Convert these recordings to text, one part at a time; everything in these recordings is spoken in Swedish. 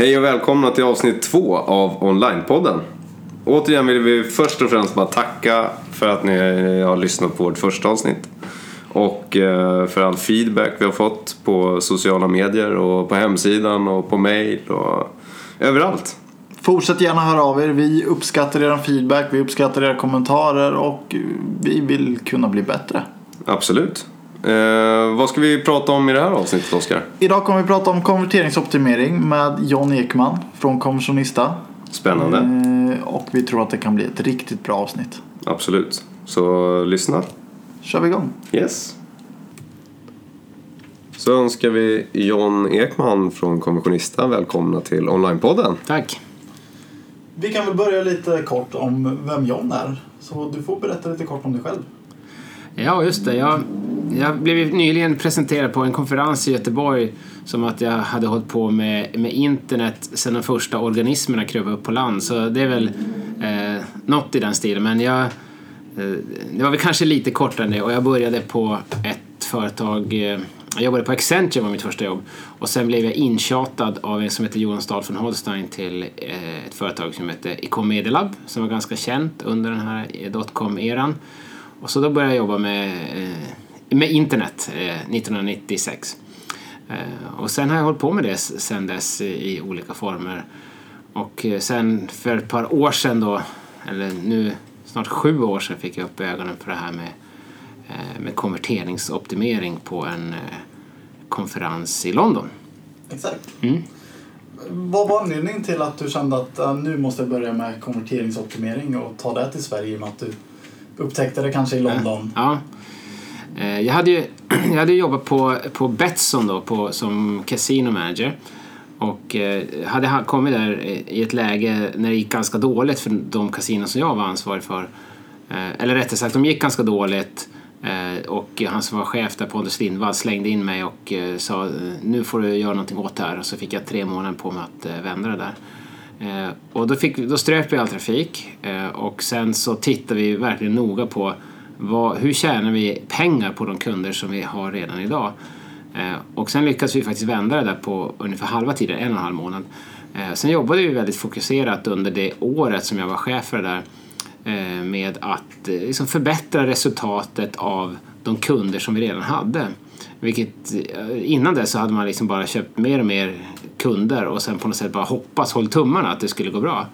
Hej och välkomna till avsnitt två av Onlinepodden. Återigen vill vi först och främst bara tacka för att ni har lyssnat på vårt första avsnitt. Och eh, för all feedback vi har fått på sociala medier och på hemsidan och på mail och överallt. Fortsätt gärna höra av er. Vi uppskattar er feedback, vi uppskattar era kommentarer och vi vill kunna bli bättre. Absolut. Eh, vad ska vi prata om i det här avsnittet, Oskar? Idag kommer vi prata om konverteringsoptimering med John Ekman från Konversionista. Spännande. Eh, och vi tror att det kan bli ett riktigt bra avsnitt. Absolut. Så lyssna. kör vi igång. Yes. Så önskar vi John Ekman från Konversionista välkomna till Onlinepodden. Tack. Vi kan väl börja lite kort om vem John är. Så du får berätta lite kort om dig själv. Ja, just det. Jag, jag blev nyligen presenterad på en konferens i Göteborg som att jag hade hållit på med, med internet sedan de första organismerna kröp upp på land. Så det är väl eh, något i den stilen. Men jag, eh, det var väl kanske lite kortare än det och jag började på ett företag eh, jag jobbade på Accenture var mitt första jobb och sen blev jag intjatad av en som heter Johan Stahl von Holstein till eh, ett företag som heter Ecom Medelab som var ganska känt under den här dotcom-eran. Och så då började jag jobba med, eh, med internet 1996. Och sen har jag hållit på med det sen dess i olika former. Och sen för ett par år sedan då, eller nu snart sju år sedan fick jag upp ögonen för det här med Eh, med konverteringsoptimering på en eh, konferens i London. Exakt. Mm. Vad var anledningen till att du kände att nu måste jag börja med konverteringsoptimering och ta det till Sverige i och med att du upptäckte det kanske i London? Ja. Eh, jag hade ju jag hade jobbat på, på Betsson då på, som casino manager och hade kommit där i ett läge när det gick ganska dåligt för de kasinon som jag var ansvarig för. Eller rättare sagt, de gick ganska dåligt Eh, och han som var chef där, Pontus Lindvall, slängde in mig och eh, sa nu får du göra någonting åt det här. Och så fick jag tre månader på mig att eh, vända det där. Eh, och då, fick, då ströp vi all trafik eh, och sen så tittade vi verkligen noga på vad, hur tjänar vi pengar på de kunder som vi har redan idag. Eh, och sen lyckades vi faktiskt vända det där på ungefär halva tiden, en och en halv månad. Sen jobbade vi väldigt fokuserat under det året som jag var chef för det där Eh, med att eh, liksom förbättra resultatet av de kunder som vi redan hade. Vilket, eh, innan det så hade man liksom bara köpt mer och mer kunder och sen på något sätt bara hoppas, håll tummarna att det skulle gå bra.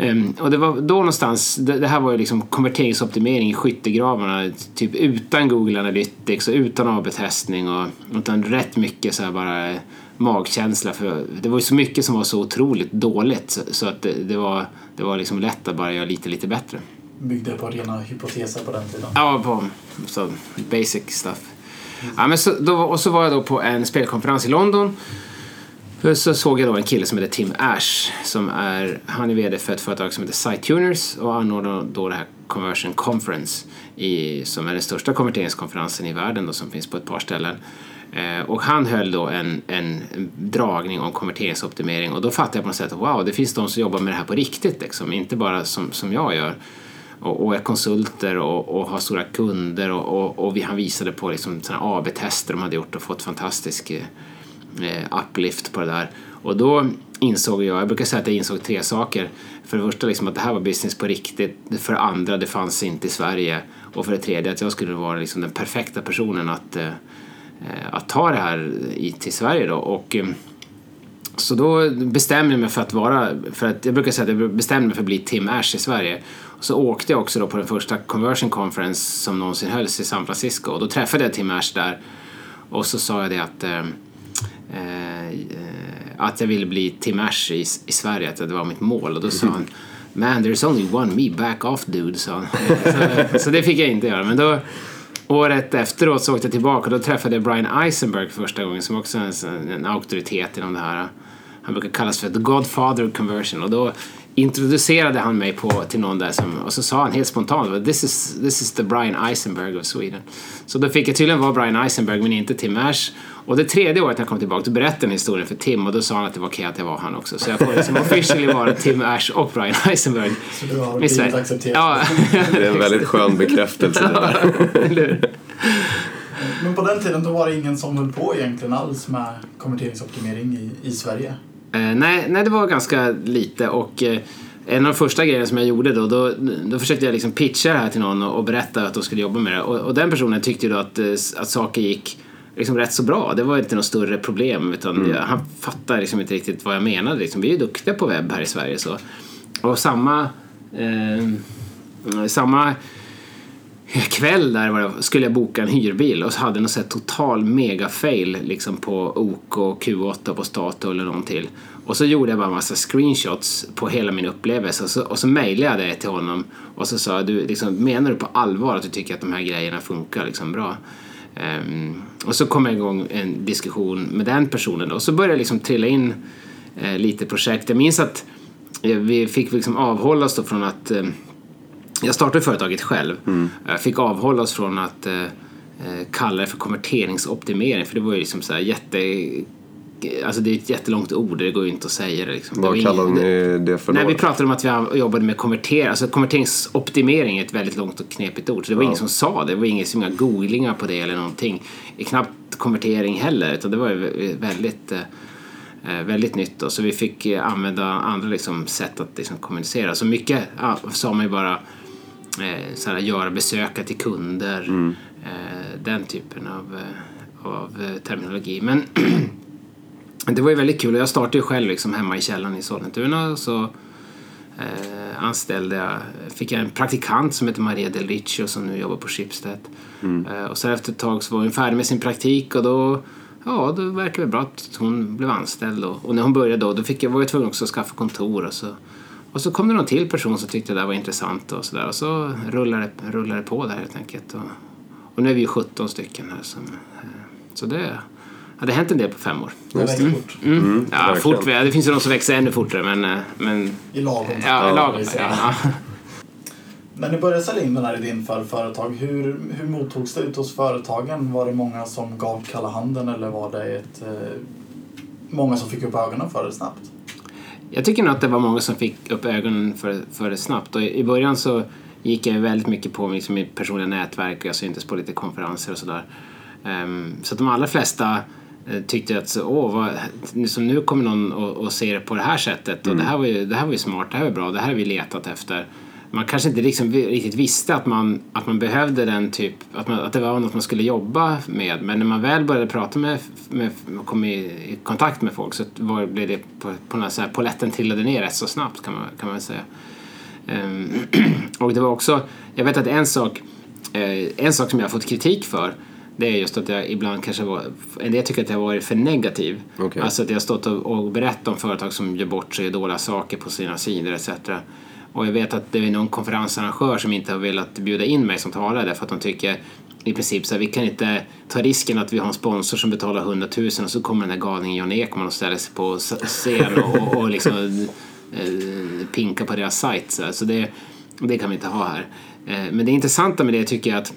Um, och det var då någonstans, det, det här var ju liksom konverteringsoptimering i skyttegravarna, typ utan Google Analytics och utan AB-testning och utan rätt mycket så här bara magkänsla för det var ju så mycket som var så otroligt dåligt så, så att det, det, var, det var liksom lätt att bara göra lite, lite bättre. Byggde på rena hypoteser på den tiden? Ja, på så basic stuff. Ja, men så, då, och så var jag då på en spelkonferens i London så såg jag då en kille som heter Tim Ash som är, han är VD för ett företag som heter SiteTuners och anordnar då det här Conversion Conference i, som är den största konverteringskonferensen i världen då, som finns på ett par ställen. Eh, och han höll då en, en dragning om konverteringsoptimering och då fattade jag på något sätt att wow, det finns de som jobbar med det här på riktigt, liksom, inte bara som, som jag gör. Och, och är konsulter och, och har stora kunder och, och, och vi, han visade på liksom, AB-tester de hade gjort och fått fantastisk eh, eh, uplift på det där. Och då insåg jag, jag brukar säga att jag insåg tre saker. För det första liksom att det här var business på riktigt. För det andra, det fanns inte i Sverige. Och för det tredje, att jag skulle vara liksom den perfekta personen att eh, eh att ta det här till Sverige då. Och, eh, så då bestämde jag mig för att vara, för att jag brukar säga att jag bestämde mig för att bli Tim Ash i Sverige. Så åkte jag också då på den första conversion conference som någonsin hölls i San Francisco. Och då träffade jag Tim Ash där. Och så sa jag det att eh, eh, att jag ville bli Tim Ash i, i Sverige, att det var mitt mål. Och då sa han Man, there's only one me, back off dude, sa han. så, så det fick jag inte göra, men då Året efteråt så åkte jag tillbaka och då träffade jag Brian Eisenberg första gången som också är en, en auktoritet inom det här. Han brukar kallas för the Godfather of conversion. Och då introducerade han mig på, till någon där som, och så sa han helt spontant this is, this is the Brian Eisenberg of Sweden. Så då fick jag tydligen vara Brian Eisenberg men inte Tim Ash. Och det tredje året när jag kom tillbaka då berättade jag historien för Tim och då sa han att det var okej att jag var han också. Så jag får liksom officially vara Tim Ash och Brian Eisenberg. Så du har blivit accepterad? Ja. det är en väldigt skön bekräftelse. där. Men på den tiden då var det ingen som höll på egentligen alls med konverteringsoptimering i, i Sverige? Eh, nej, nej, det var ganska lite och eh, en av de första grejerna som jag gjorde då, då, då försökte jag liksom pitcha det här till någon och, och berätta att de skulle jobba med det. Och, och den personen tyckte ju då att, eh, att saker gick liksom rätt så bra. Det var inte något större problem utan jag, han fattade liksom inte riktigt vad jag menade. Liksom. Vi är ju duktiga på webb här i Sverige. Så. Och samma, eh, samma kväll där var det, skulle jag boka en hyrbil och så hade jag sett total mega fail liksom på OK och Q8 på Statoil eller någon till. Och så gjorde jag bara en massa screenshots på hela min upplevelse och så, och så mejlade jag det till honom och så sa jag, du, liksom, menar du på allvar att du tycker att de här grejerna funkar liksom bra? Um, och så kom jag igång en diskussion med den personen och så började jag liksom trilla in uh, lite projekt. Jag minns att uh, vi fick liksom avhålla oss då från att uh, jag startade företaget själv. Mm. Jag fick avhålla oss från att eh, kalla det för konverteringsoptimering för det var ju liksom så här jätte... Alltså det är ett jättelångt ord, det går ju inte att säga det. Liksom. Vad det kallar ni det för då? Nej, vi pratade om att vi jobbade med konvertering. Alltså konverteringsoptimering är ett väldigt långt och knepigt ord. Så det var ja. ingen som sa det. Det var inga, inga googlingar på det eller någonting. Knappt konvertering heller, utan det var ju väldigt eh, väldigt nytt. Då. Så vi fick använda andra liksom, sätt att liksom, kommunicera. Så mycket sa man ju bara eh, såhär, göra besöka till kunder. Mm. Eh, den typen av, eh, av eh, terminologi. Men det var ju väldigt kul och jag startade ju själv liksom hemma i källaren i Sollentuna. Så eh, anställde jag, fick jag en praktikant som heter Maria Del Riccio som nu jobbar på Schibsted. Mm. Eh, och sen efter ett tag så var hon färdig med sin praktik och då Ja, det verkade bra att hon blev anställd och, och när hon började då, då fick jag, var jag tvungen också att skaffa kontor och så och så kom det någon till person som tyckte det där var intressant och sådär. Och så rullade det, rullade det på där helt enkelt. Och, och nu är vi ju 17 stycken här. Som, eh, så det har det hänt en del på fem år. Det växer fort. Mm. Mm. Ja, fort. Det finns ju de som växer ännu fortare men... Eh, men I lagom. Ja, i lagom. Ja. När ni började sälja in den här idén för företag, hur, hur mottogs det ute hos företagen? Var det många som gav kalla handen eller var det ett, eh, många som fick upp ögonen för det snabbt? Jag tycker nog att det var många som fick upp ögonen för, för det snabbt. Och i början så gick jag väldigt mycket på liksom mitt personliga nätverk och jag syntes på lite konferenser och sådär. Um, så att de allra flesta uh, tyckte att så, åh, vad, så nu kommer någon och, och ser det på det här sättet och mm. det, här var ju, det här var ju smart, det här var bra, det här har vi letat efter man kanske inte liksom riktigt visste att man, att man behövde den typ, att, man, att det var något man skulle jobba med. Men när man väl började prata med, med kom i, i kontakt med folk så var, blev det på, på något så här, poletten trillade ner rätt så snabbt kan man, kan man säga. Um, och det var också, jag vet att en sak, eh, en sak som jag har fått kritik för det är just att jag ibland kanske var, en del tycker att jag varit för negativ. Okay. Alltså att jag har stått och, och berättat om företag som gör bort sig dåliga saker på sina sidor etc. Och jag vet att det är någon konferensarrangör som inte har velat bjuda in mig som talare för att de tycker i princip så här, vi kan inte ta risken att vi har en sponsor som betalar 100 000 och så kommer den där galningen Jan Ekman och ställer sig på scen och, och, och liksom eh, pinka på deras sajt. Så, så det, det kan vi inte ha här. Eh, men det intressanta med det tycker jag att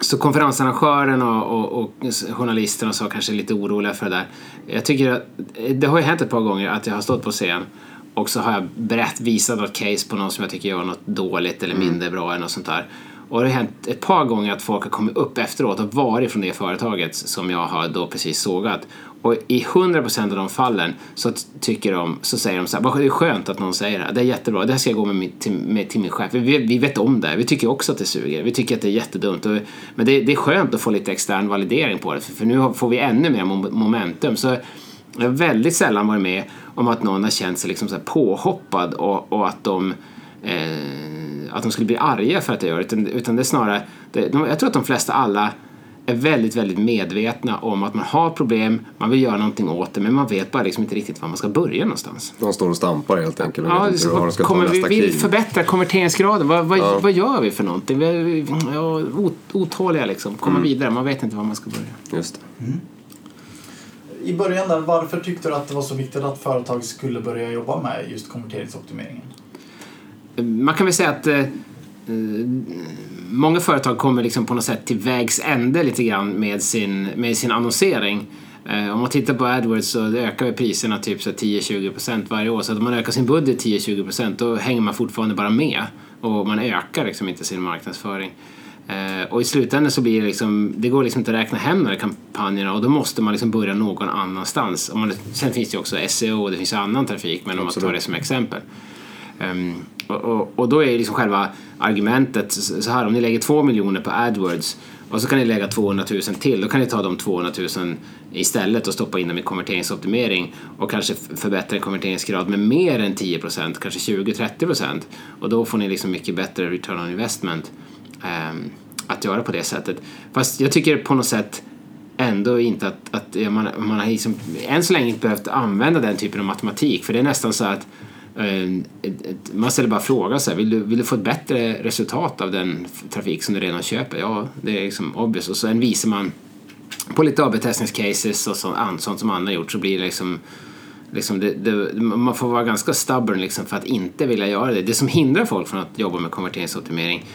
så konferensarrangören och, och, och journalisterna så kanske är lite oroliga för det där. Jag tycker att det har ju hänt ett par gånger att jag har stått på scen och så har jag berätt, visat något case på någon som jag tycker gör något dåligt eller mm. mindre mm. bra eller något sånt där. Och det har hänt ett par gånger att folk har kommit upp efteråt och varit från det företaget som jag har då precis sågat. Och i 100% av de fallen så tycker de, så säger de så här, det är skönt att någon säger det det är jättebra, det här ska jag gå med, min, till, med, till min chef. Vi, vi vet om det, vi tycker också att det suger, vi tycker att det är jättedumt. Och, men det, det är skönt att få lite extern validering på det, för, för nu får vi ännu mer momentum. Så jag har väldigt sällan varit med om att någon har känt sig liksom så påhoppad och, och att de eh, att de skulle bli arga för att jag gör det. Utan, utan det är snarare, det, jag tror att de flesta alla är väldigt, väldigt medvetna om att man har problem, man vill göra någonting åt det men man vet bara liksom inte riktigt var man ska börja någonstans. De står och stampar helt enkelt och ja, vet inte de ska kommer, ta nästa Vi vill förbättra konverteringsgraden, vad, vad, ja. vad gör vi för någonting? Vi är ja, otåliga liksom, komma mm. vidare, man vet inte var man ska börja. Just det. Mm i början där, varför tyckte du att det var så viktigt att företag skulle börja jobba med just konverteringsoptimeringen? Man kan väl säga att eh, eh, många företag kommer liksom på något sätt till vägs ände lite grann med sin, med sin annonsering. Eh, om man tittar på AdWords så ökar priserna typ 10-20% varje år. Så om man ökar sin budget 10-20% då hänger man fortfarande bara med och man ökar liksom inte sin marknadsföring. Eh, och i slutändan så blir det liksom, det går liksom inte att räkna hem de här kampanjerna och då måste man liksom börja någon annanstans. Och man, sen finns det ju också SEO och det finns annan trafik men om man tar det som exempel. Um, och, och, och, då är liksom själva argumentet så här, om ni lägger två miljoner på AdWords och så kan ni lägga 200 000 till, då kan ni ta de 200 000 istället och stoppa in dem i konverteringsoptimering och kanske förbättra konverteringsgrad med mer än 10% kanske 20-30% och då får ni liksom mycket bättre return on investment Ehm, att göra på det sättet. Fast jag tycker på något sätt ändå inte att, att man, man har liksom, än så länge inte behövt använda den typen av matematik för det är nästan så att ehm, man ställer bara frågan så här, vill du, vill du få ett bättre resultat av den trafik som du redan köper? Ja, det är liksom obvious. Och sen visar man på lite AB-testningscases och sånt, sånt som andra gjort så blir det liksom Liksom det, det, man får vara ganska stubborn liksom för att inte vilja göra det. Det som hindrar folk från att jobba med konverteringsoptimering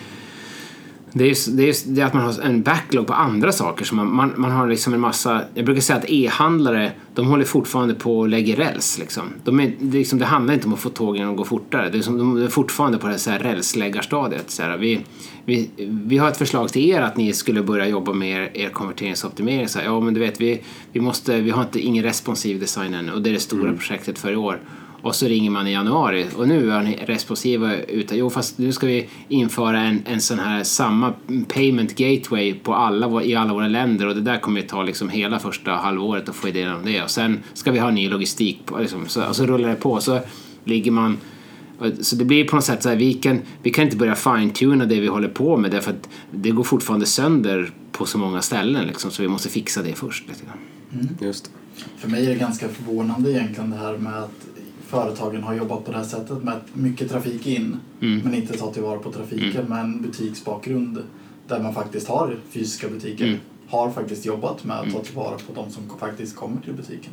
det är, just, det är just det att man har en backlog på andra saker. Så man, man, man har liksom en massa, jag brukar säga att e-handlare, de håller fortfarande på att lägga räls. Liksom. De är, det, liksom, det handlar inte om att få tågen att gå fortare. Det är, som, de är fortfarande på det här rälsläggarstadiet. Så här, vi, vi, vi har ett förslag till er att ni skulle börja jobba med er, er konverteringsoptimering. Så här, ja, men du vet, vi, vi, måste, vi har inte, ingen responsiv design ännu och det är det stora mm. projektet för i år. Och så ringer man i januari och nu är ni responsiva ute. Jo, fast nu ska vi införa en, en sån här samma payment gateway på alla, i alla våra länder och det där kommer att ta liksom hela första halvåret att få idén om det. Och sen ska vi ha ny logistik på, liksom, så, och så rullar det på. Så ligger man så det blir på något sätt så här, vi kan, vi kan inte börja fine-tuna det vi håller på med därför att det går fortfarande sönder på så många ställen liksom, så vi måste fixa det först. Lite mm. Just För mig är det ganska förvånande egentligen det här med att företagen har jobbat på det här sättet med mycket trafik in mm. men inte ta tillvara på trafiken mm. med en butiksbakgrund där man faktiskt har fysiska butiker mm. har faktiskt jobbat med att ta mm. tillvara på de som faktiskt kommer till butiken.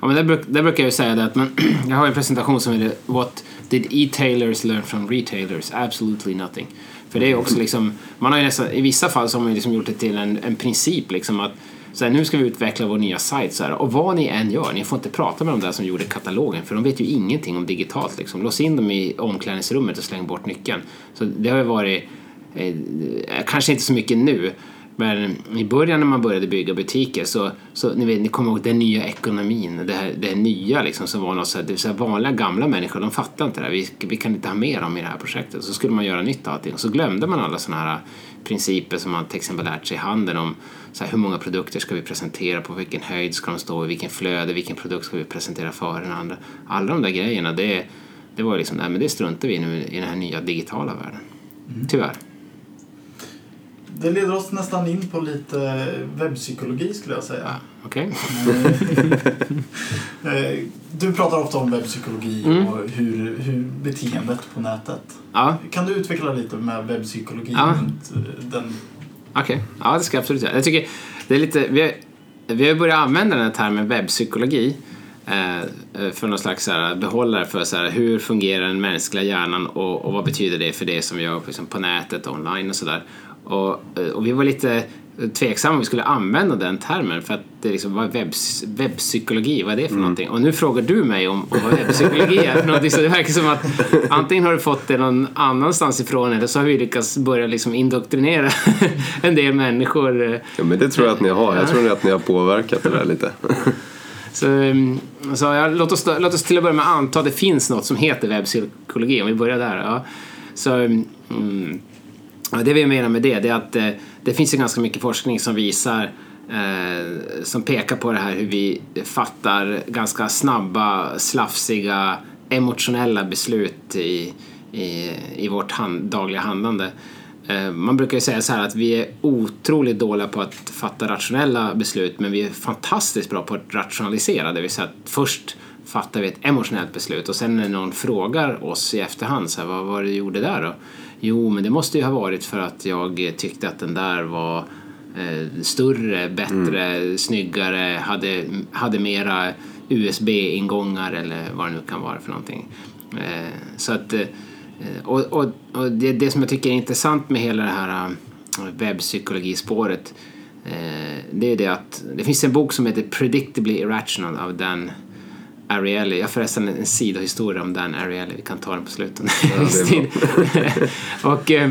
Ja, men där, bruk, där brukar jag säga det att man, jag har en presentation som heter What did e-tailers learn from retailers? Absolutely nothing. För det är också liksom, man har ju nästan, i vissa fall så har man liksom gjort det till en, en princip liksom att så här, nu ska vi utveckla vår nya sajt så här, och vad ni än gör, ni får inte prata med de där som gjorde katalogen för de vet ju ingenting om digitalt. Liksom. Lås in dem i omklädningsrummet och släng bort nyckeln. Så det har ju varit, eh, kanske inte så mycket nu, men i början när man började bygga butiker så, så ni, vet, ni kommer ihåg den nya ekonomin, det, här, det nya liksom som var något så här, det så här vanliga gamla människor, de fattar inte det här. Vi, vi kan inte ha med dem i det här projektet. Så skulle man göra nytt av allting och så glömde man alla sådana här principer som man till exempel lärt sig i handeln om så här, hur många produkter ska vi presentera, på vilken höjd ska de stå, i vilken flöde, vilken produkt ska vi presentera före den andra. Alla de där grejerna, det, det var liksom, nej men det struntar vi i nu i den här nya digitala världen. Mm. Tyvärr. Det leder oss nästan in på lite webbpsykologi skulle jag säga. Ja, okay. Eh, du pratar ofta om webbpsykologi mm. och hur, hur beteendet på nätet. Ja. Kan du utveckla lite med webbpsykologi ja. Eh, den Okej, okay. ja det ska jag absolut göra. Jag tycker det är lite, vi har, vi har börjat använda den här termen webbpsykologi eh, eh, för någon slags så här, behållare för så här, hur fungerar den mänskliga hjärnan och, och vad betyder det för det som vi gör liksom, på nätet, online och sådär. Och, eh, och vi var lite tveksam om vi skulle använda den termen för att det liksom var webbs, webbpsykologi, vad är det för mm. någonting? Och nu frågar du mig om, om vad webbpsykologi är för någonting så det verkar som att antingen har du fått det någon annanstans ifrån eller så har vi lyckats börja liksom indoktrinera en del människor. Ja men det tror jag att ni har, jag tror att ni har påverkat det där lite. Så, mm, så ja, låt, oss, låt oss till att börja med anta att det finns något som heter webbpsykologi, om vi börjar där. Ja. Så, mm, det vi menar med det, det är att eh, det finns ju ganska mycket forskning som visar eh, som pekar på det här hur vi fattar ganska snabba, slafsiga, emotionella beslut i, i, i vårt hand, dagliga handlande. Eh, man brukar ju säga så här att vi är otroligt dåliga på att fatta rationella beslut men vi är fantastiskt bra på att rationalisera, det vill säga att först fattar vi ett emotionellt beslut och sen när någon frågar oss i efterhand så här, vad var det du gjorde där då? Jo, men det måste ju ha varit för att jag tyckte att den där var eh, större, bättre, mm. snyggare, hade, hade mera USB-ingångar eller vad det nu kan vara för någonting. Eh, så att, eh, och, och, och det, det, som jag tycker är intressant med hela det här eh, webbpsykologispåret eh, det är det att det finns en bok som heter Predictably Irrational av Dan Ariely. Jag har förresten en sidohistoria om Dan Ariely. Vi kan ta den på slutet. Ja, och, eh,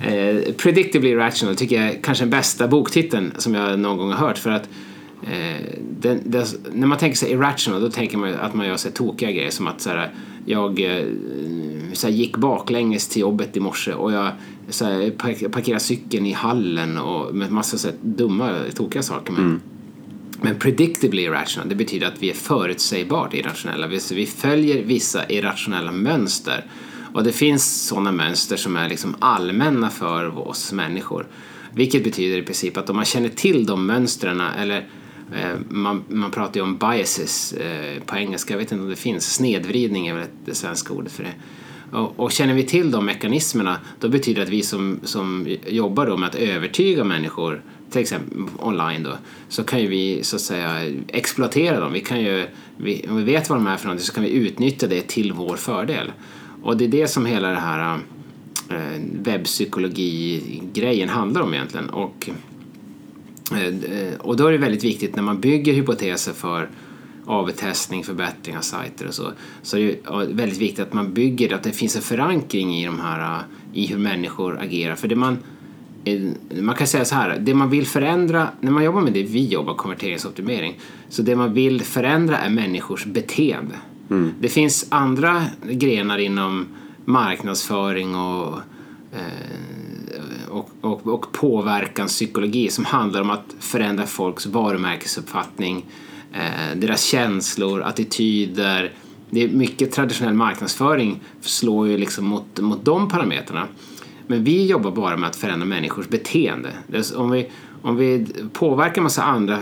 Eh, Predictably Irrational tycker jag är kanske den bästa boktiteln som jag någon gång har hört. För att eh, den, den, när man tänker sig irrational då tänker man att man gör så tokiga grejer som att så här, jag eh, så här, gick baklänges till jobbet i morse och jag så här, parkerade cykeln i hallen och med massa så här, dumma, tokiga saker. Men, men predictably irrational, det betyder att vi är förutsägbart irrationella. Vi, följer vissa irrationella mönster. Och det finns sådana mönster som är liksom allmänna för oss människor. Vilket betyder i princip att om man känner till de mönstren eller eh, man, man pratar ju om biases eh, på engelska, jag vet inte om det finns, snedvridning är väl det svenska ordet för det. Och, och känner vi till de mekanismerna då betyder det att vi som, som jobbar då med att övertyga människor till exempel online då, så kan ju vi så att säga exploatera dem. Vi kan ju, vi, om vi vet vad de är för någonting så kan vi utnyttja det till vår fördel. Och det är det som hela det här eh, webbpsykologi-grejen handlar om egentligen. Och, eh, och då är det väldigt viktigt när man bygger hypoteser för avtestning, förbättring av sajter och så. Så är det väldigt viktigt att man bygger, att det finns en förankring i de här, eh, i hur människor agerar. För det man, man kan säga så här, det man vill förändra, när man jobbar med det vi jobbar, konverteringsoptimering, så det man vill förändra är människors beteende. Mm. Det finns andra grenar inom marknadsföring och, eh, och, och, och påverkanspsykologi som handlar om att förändra folks varumärkesuppfattning, eh, deras känslor, attityder. Det är mycket traditionell marknadsföring slår ju liksom mot, mot de parametrarna. Men vi jobbar bara med att förändra människors beteende. Om vi, om vi påverkar en massa andra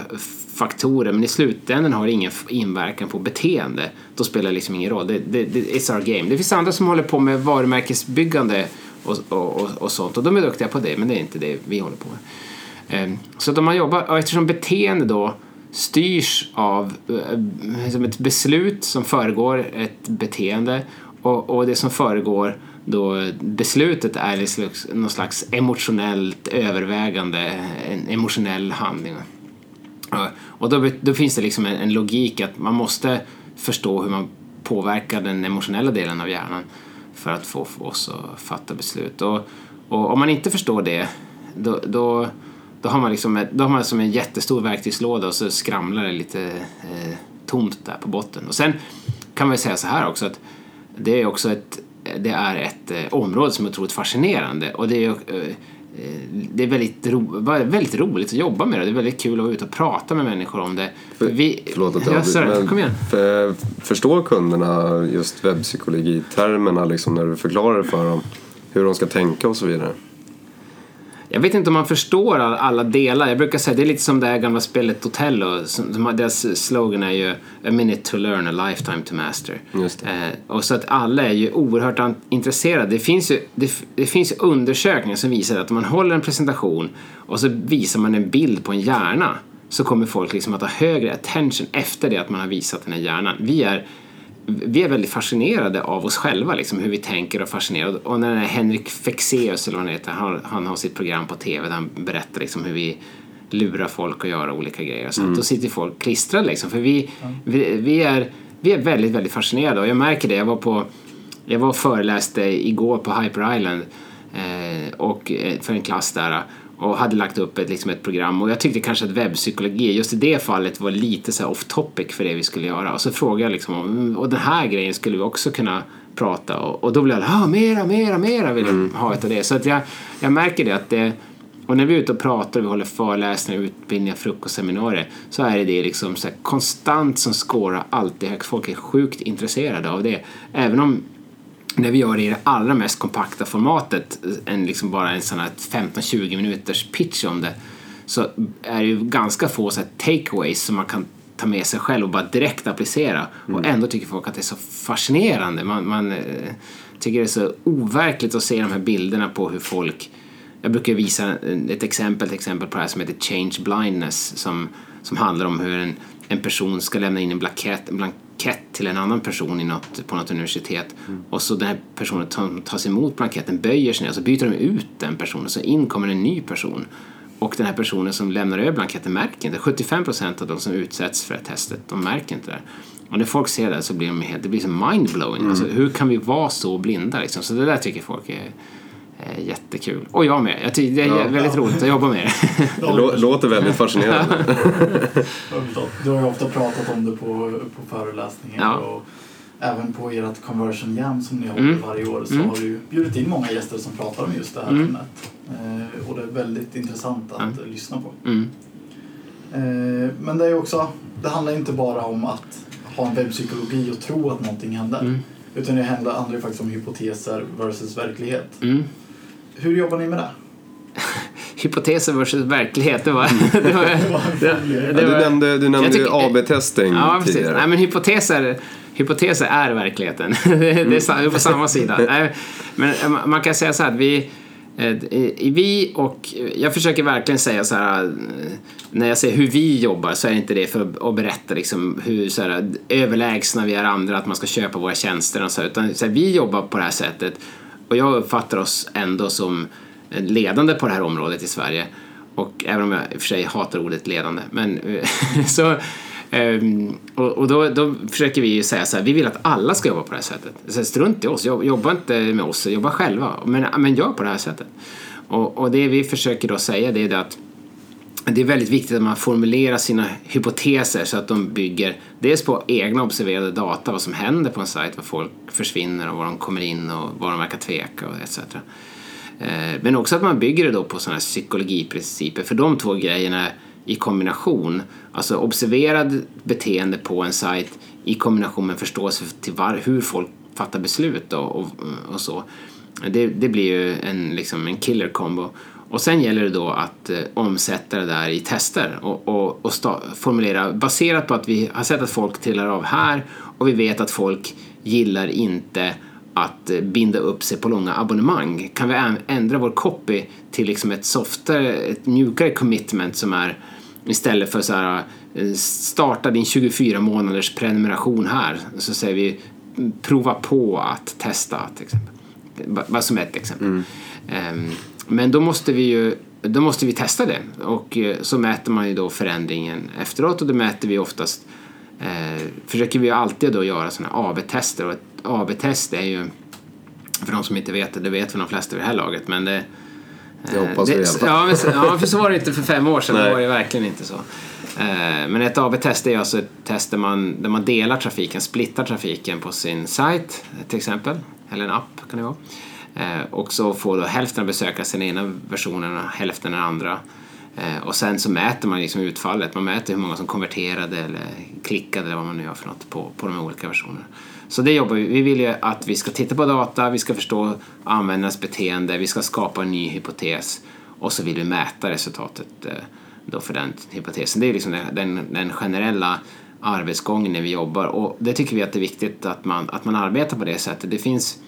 faktorer men i slutändan har det ingen inverkan på beteende, då spelar det liksom ingen roll. Det, det, det, it's our game. Det finns andra som håller på med varumärkesbyggande och, och, och, och sånt och de är duktiga på det, men det är inte det vi håller på med. Ehm, så att om man jobbar, och eftersom beteende då styrs av liksom ett beslut som föregår ett beteende och, och det som föregår då beslutet är någon slags emotionellt övervägande, en emotionell handling. Och då, då finns det liksom en, en, logik att man måste förstå hur man påverkar den emotionella delen av hjärnan för att få oss att fatta beslut. Och, och om man inte förstår det, då, då, då har man liksom då har man som en jättestor verktygslåda och så skramlar det lite eh, tomt där på botten. Och sen kan man säga så här också att det är också ett, det är ett eh, område som är otroligt fascinerande och det är eh, det är väldigt, ro, väldigt roligt att jobba med det. Det är väldigt kul att vara ute och prata med människor om det. För, vi, förlåt att jag igen. För, Förstår kunderna just webbpsykologitermerna liksom när du förklarar för dem hur de ska tänka och så vidare? Jag vet inte om man förstår alla delar. Jag brukar säga det är lite som det här gamla spelet Otello. Deras slogan är ju A minute to learn, a lifetime to master. Eh, och så att alla är ju oerhört intresserade. Det finns ju det, det finns undersökningar som visar att om man håller en presentation och så visar man en bild på en hjärna så kommer folk liksom att ha högre attention efter det att man har visat den här hjärnan. Vi är vi är väldigt fascinerade av oss själva, liksom, hur vi tänker och fascinerade. Och när Henrik Fexeus, eller vad han heter, han, han har sitt program på TV där han berättar liksom, hur vi lurar folk att göra olika grejer. Så mm. då sitter folk klistrade liksom, för vi, mm. vi, vi, är, vi är väldigt, väldigt fascinerade och jag märker det. Jag var, på, jag var och föreläste igår på Hyper Island eh, och, eh, för en klass där och hade lagt upp ett, liksom ett program och jag tyckte kanske att webbpsykologi just i det fallet var lite så off topic för det vi skulle göra och så frågade jag liksom om, och den här grejen skulle vi också kunna prata och, och då blev jag ah, mera, mera, mera vill jag mm. ha utav det så att jag, jag märker det att det och när vi är ute och pratar, vi håller föreläsningar, utbildningar, frukostseminarier så är det liksom så konstant som skårar alltid högst. Folk är sjukt intresserade av det. Även om när vi gör det i det allra mest kompakta formatet, en liksom bara en sån här 15-20 minuters pitch om det, så är det ju ganska få så takeaways som man kan ta med sig själv och bara direkt applicera. Mm. Och ändå tycker folk att det är så fascinerande. Man, man eh, tycker det är så overkligt att se de här bilderna på hur folk jag brukar visa ett exempel, ett exempel på det här som heter Change Blindness som, som handlar om hur en, en person ska lämna in en blankett, en blankett till en annan person i något, på något universitet mm. och så den här personen som tas emot blanketten böjer sig ner och så byter de ut den personen så in kommer en ny person och den här personen som lämnar över blanketten märker inte. 75 procent av de som utsätts för det här testet, de märker inte det. Och när folk ser det så blir de helt, det blir så mindblowing. Mm. Alltså, hur kan vi vara så blinda liksom? Så det där tycker folk är jättekul. Och jag med. Jag tycker det är Ja. väldigt roligt att jobba med det. Det lå- låter väldigt fascinerande. Du har ju ofta pratat om det på, på föreläsningar Ja. och även på ert conversion jam som ni håller Mm. varje år så Mm. har du ju bjudit in många gäster som pratar om just det här Mm. ämnet. Eh, och det är väldigt intressant att eh, lyssna på. Mm. Eh, men det är också, det handlar inte bara om att ha en webbpsykologi och tro att någonting händer. Mm. Utan det handlar, handlar faktiskt om hypoteser versus verklighet. Mm. Hur jobbar ni med det? Hypoteser versus verklighet, det var... Det var, det, Ja, det du nämnde, du nämnde AB-testing Ja, precis. tidigare. Nej, men hypoteser, hypoteser är verkligheten. det är på samma sida. Nej, men eh, man kan säga så här att vi, eh, vi och jag försöker verkligen säga så här eh, när jag säger hur vi jobbar så är inte det för att berätta liksom hur så här, överlägsna vi är andra, att man ska köpa våra tjänster och så, här, utan så här, vi jobbar på det här sättet och jag uppfattar oss ändå som ledande på det här området i Sverige. Och även om jag i och för sig hatar ordet ledande. Men eh, så... Um, och och då, då försöker vi ju säga så här, vi vill att alla ska jobba på det här sättet. Så strunt i oss, jobba inte med oss, jobba själva. Men, men gör på det här sättet. Och, och det vi försöker då säga det är det att det är väldigt viktigt att man formulerar sina hypoteser så att de bygger dels på egna observerade data, vad som händer på en sajt, var folk försvinner och var de kommer in och var de verkar tveka och etc. Eh, men också att man bygger det då på sådana här psykologiprinciper, för de två grejerna i kombination, alltså observerad beteende på en sajt i kombination med förståelse till var, hur folk fattar beslut och, och, och så. Det, det blir ju en, liksom en killer combo. Och sen gäller det då att eh, omsätta det där i tester och, och, och formulera baserat på att vi har sett att folk trillar av här och vi vet att folk gillar inte att eh, binda upp sig på långa abonnemang. Kan vi ändra vår copy till liksom ett softare, ett mjukare commitment som är istället för så här eh, starta din 24 månaders prenumeration här så säger vi mm, prova på att testa till exempel. Bara som ett exempel. Ehm, Men då måste vi ju då måste vi testa det och eh, så mäter man ju då förändringen efteråt och då mäter vi oftast eh, försöker vi alltid då göra sådana AB-tester och ett AB-test är ju för de som inte vet det, det vet väl de flesta vid det här laget men det Det hoppas vi i alla fall. ja, men, för så var det inte för fem år sedan. Nej. Det var det verkligen inte så. Eh, Men ett AB-test är alltså ett test där man, där man delar trafiken, splittar trafiken på sin sajt till exempel. Eller en app kan det vara. Eh, Och så får då hälften av besökare sin ena versionen och hälften den andra. Eh, Och sen så mäter man liksom utfallet. Man mäter hur många som konverterade eller klickade eller vad man nu gör för något på, på de olika versionerna. Så det jobbar vi. Vi vill ju att vi ska titta på data, vi ska förstå användarnas beteende, vi ska skapa en ny hypotes och så vill vi mäta resultatet eh, då för den hypotesen. Det är liksom den, den, den generella arbetsgången när vi jobbar och det tycker vi att det är viktigt att man, att man arbetar på det sättet. Det finns,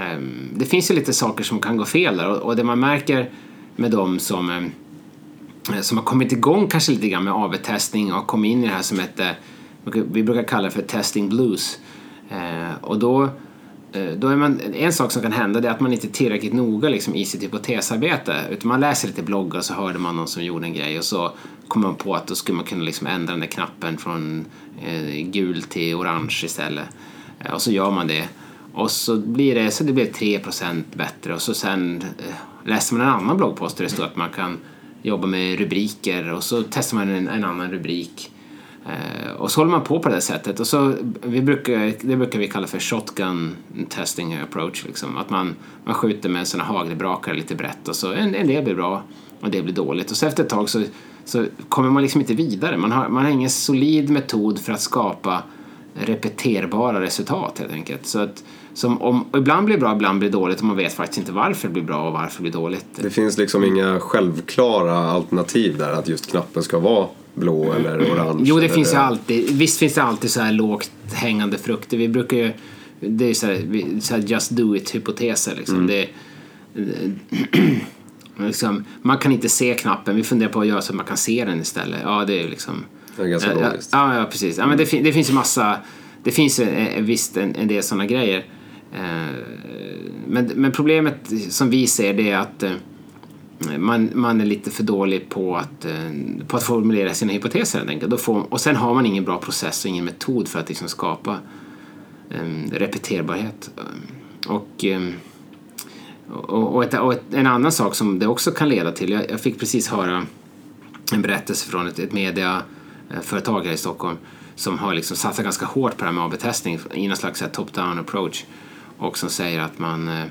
Ehm, det finns ju lite saker som kan gå fel där och, det man märker med dem som ehm, eh, som har kommit igång kanske lite grann med AV-testning och kommit in i det här som heter, vi brukar kalla det för testing blues. Ehm, och då, eh, då är man, en sak som kan hända det är att man inte är tillräckligt noga liksom, i sitt hypotesarbete. Utan man läser lite bloggar och så hörde man någon som gjorde en grej och så kommer man på att då skulle man kunna liksom ändra den där knappen från eh, gul till orange istället. Och så gör man det. Och så blir det, så det blir 3% bättre och så sen eh, läser man en annan bloggpost där det står att man kan jobba med rubriker och så testar man en, en annan rubrik. Eh, och så håller man på på det sättet. Och så, vi brukar, det brukar vi kalla för shotgun testing approach. Liksom. Att man, man skjuter med såna hagelbrakare lite brett och så en, en del blir bra och det blir dåligt. Och så efter ett tag så, så kommer man liksom inte vidare. Man har, man har ingen solid metod för att skapa repeterbara resultat helt enkelt. Så att, som om, ibland blir det bra, ibland blir dåligt och man vet faktiskt inte varför det blir bra och varför det blir dåligt. Det finns liksom inga självklara alternativ där att just knappen ska vara blå eller orange. Jo, det eller finns ju alltid. Visst finns det alltid så här lågt hängande frukter. Vi brukar ju... Det är så här, så här just do it-hypoteser. Liksom. Det, liksom, man kan inte se knappen. Vi funderar på att göra så att man kan se den istället. Ja, det är liksom... Det är ganska Ja, logiskt. Ja, ja precis. Ja, men det, det finns ju massa... Det finns ju, eh, visst en, en del sådana grejer. Eh, men, men problemet som vi ser det är att eh, man, man är lite för dålig på att, eh, på att formulera sina hypoteser helt enkelt. Då får, och sen har man ingen bra process och ingen metod för att liksom skapa repeterbarhet. Och, Och, och, ett, och ett, en annan sak som det också kan leda till, jag, jag fick precis höra en berättelse från ett, ett mediaföretag här i Stockholm som har liksom satsat ganska hårt på det här med AB-testning i någon slags top-down approach och som säger att man eh,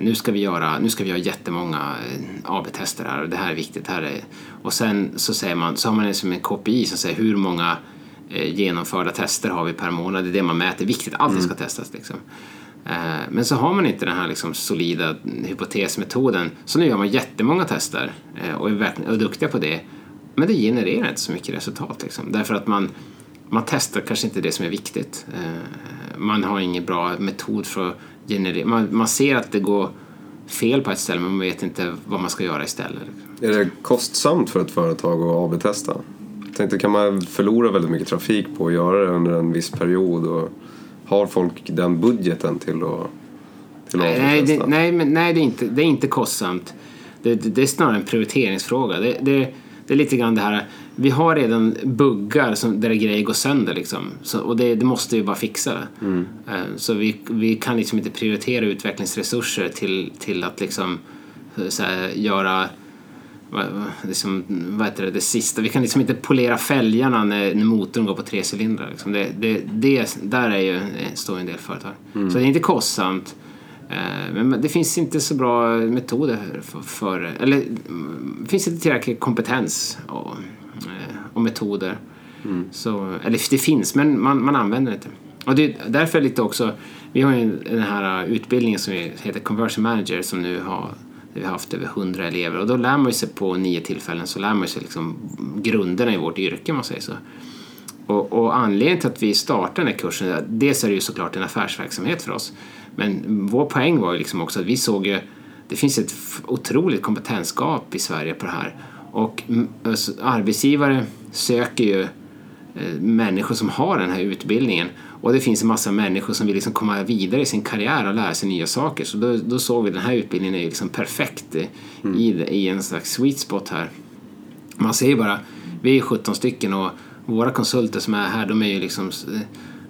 nu ska vi göra, nu ska vi göra jättemånga eh, AB-tester här och det här är viktigt. Här är, och sen så, säger man, så har man liksom en KPI som säger hur många eh, genomförda tester har vi per månad. Det är det man mäter. Viktigt, allting ska testas. Liksom. Eh, men så har man inte den här liksom solida hypotesmetoden. Så nu gör man jättemånga tester eh, och är, verkligen, är duktiga på det. Men det genererar inte så mycket resultat. Liksom. Därför att man, man testar kanske inte det som är viktigt. Eh, man har ingen bra metod för att generera. Man, man ser att det går fel på ett ställe men man vet inte vad man ska göra istället. Är det kostsamt för ett företag att AB-testa? Jag tänkte, kan man förlora väldigt mycket trafik på att göra det under en viss period? Och har folk den budgeten till att, till att Nej, det, nej, men, nej det, är inte, det är inte kostsamt. Det, det, det är snarare en prioriteringsfråga. Det, det, det är lite grann det här, vi har redan buggar som, där grejer går sönder liksom. Så, och det, det måste vi bara fixa. det. Eh, Så vi, vi kan liksom inte prioritera utvecklingsresurser till, till att liksom så här, göra liksom, vad heter det, det sista. Vi kan liksom inte polera fälgarna när, när motorn går på tre cylindrar. Liksom. Det, det, det, där är ju, eh, står en del företag. Så det är inte kostsamt. Eh, Men det finns inte så bra metoder för, för eller mm, det finns inte tillräcklig kompetens och, eh, och metoder. Så, eller det finns, men man, man använder det inte. Och det, är därför lite också, vi har ju den här utbildningen som heter Conversion Manager som nu har vi har haft över 100 elever och då lär man sig på nio tillfällen så lär man sig liksom grunderna i vårt yrke man säger så. Och, och anledningen till att vi startade den här kursen, dels är det ju såklart en affärsverksamhet för oss, men vår poäng var ju liksom också att vi såg ju, det finns ett otroligt kompetensgap i Sverige på det här. Och mm, alltså, arbetsgivare söker ju eh, människor som har den här utbildningen och det finns en massa människor som vill liksom komma vidare i sin karriär och lära sig nya saker. Så då, då såg vi den här utbildningen är liksom perfekt eh, i, i en slags sweet spot här. Man ser ju bara, vi är 17 stycken och våra konsulter som är här de är ju liksom, eh,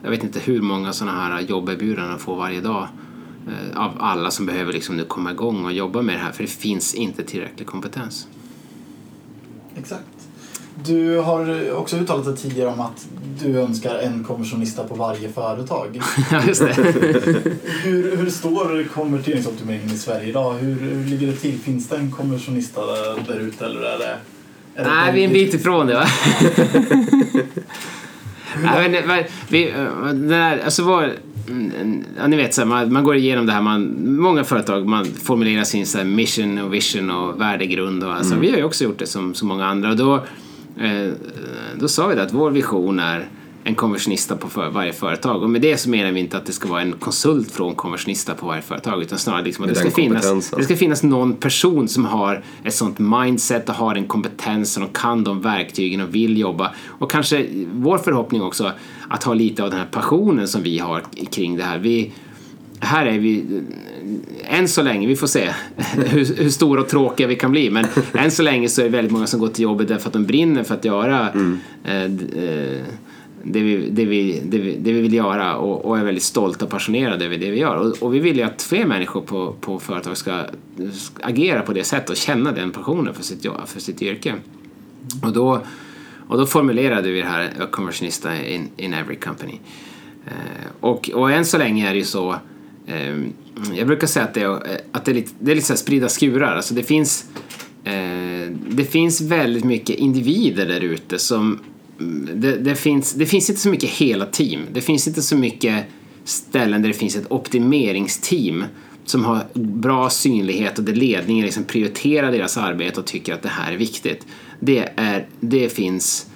jag vet inte hur många sådana här jobberbjudanden de får varje dag av alla som behöver liksom nu komma igång och jobba med det här för det finns inte tillräcklig kompetens. Exakt. Du har också uttalat dig tidigare om att du önskar en konversionista på varje företag. Ja, just det. Hur, hur står konverteringsoptimeringen i Sverige idag? Hur, hur ligger det till? Finns det en konversionista där, ute eller är det... Är det Nej, vi är en bit ifrån det va? Nej, men, vi, eh, det där, alltså mm, ja, ni vet, så här, man, man går igenom det här, man, många företag man formulerar sin så här, mission och vision och värdegrund. Och, alltså, Vi har ju också gjort det som så många andra. Och då, eh, då sa vi det att vår vision är en konversionista på för, varje företag. Och med det så menar vi inte att det ska vara en konsult från konversionista på varje företag utan snarare liksom att det den ska, finnas, kompetensen. det ska finnas någon person som har ett sånt mindset och har en kompetens och kan de verktygen och vill jobba. Och kanske vår förhoppning också att ha lite av den här passionen som vi har kring det här. Vi, här är vi, än så länge, vi får se hur, hur stora och tråkiga vi kan bli, men än så länge så är det väldigt många som går till jobbet därför att de brinner för att göra eh, d- eh, det vi, det, vi, det, vi, det vi vill göra och, och är väldigt stolta och passionerade över det vi gör. Och, och vi vill ju att fler människor på, på företag ska, agera på det sättet och känna den passionen för sitt, för sitt yrke. Och då, och då formulerade vi det här A conversionista in, in every company. Eh, och, och än så länge är det ju så eh, jag brukar säga att det är, att det är lite, det är lite så här spridda skurar. Alltså det finns eh, det finns väldigt mycket individer där ute som det, det, finns, det finns inte så mycket hela team. Det finns inte så mycket ställen där det finns ett optimeringsteam som har bra synlighet och där ledningen liksom prioriterar deras arbete och tycker att det här är viktigt. Det, är, det finns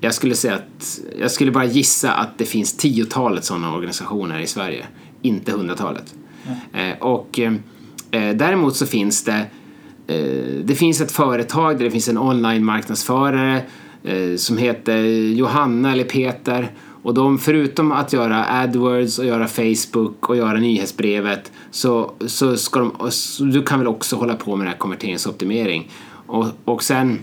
jag skulle säga att jag skulle bara gissa att det finns tiotalet sådana organisationer i Sverige, inte hundratalet. Eh, och eh, däremot så finns det eh, det finns ett företag där det finns en online-marknadsförare eh, som heter Johanna eller Peter och de förutom att göra AdWords och göra Facebook och göra nyhetsbrevet så, så ska de, så, du kan väl också hålla på med den här konverteringsoptimering och, och sen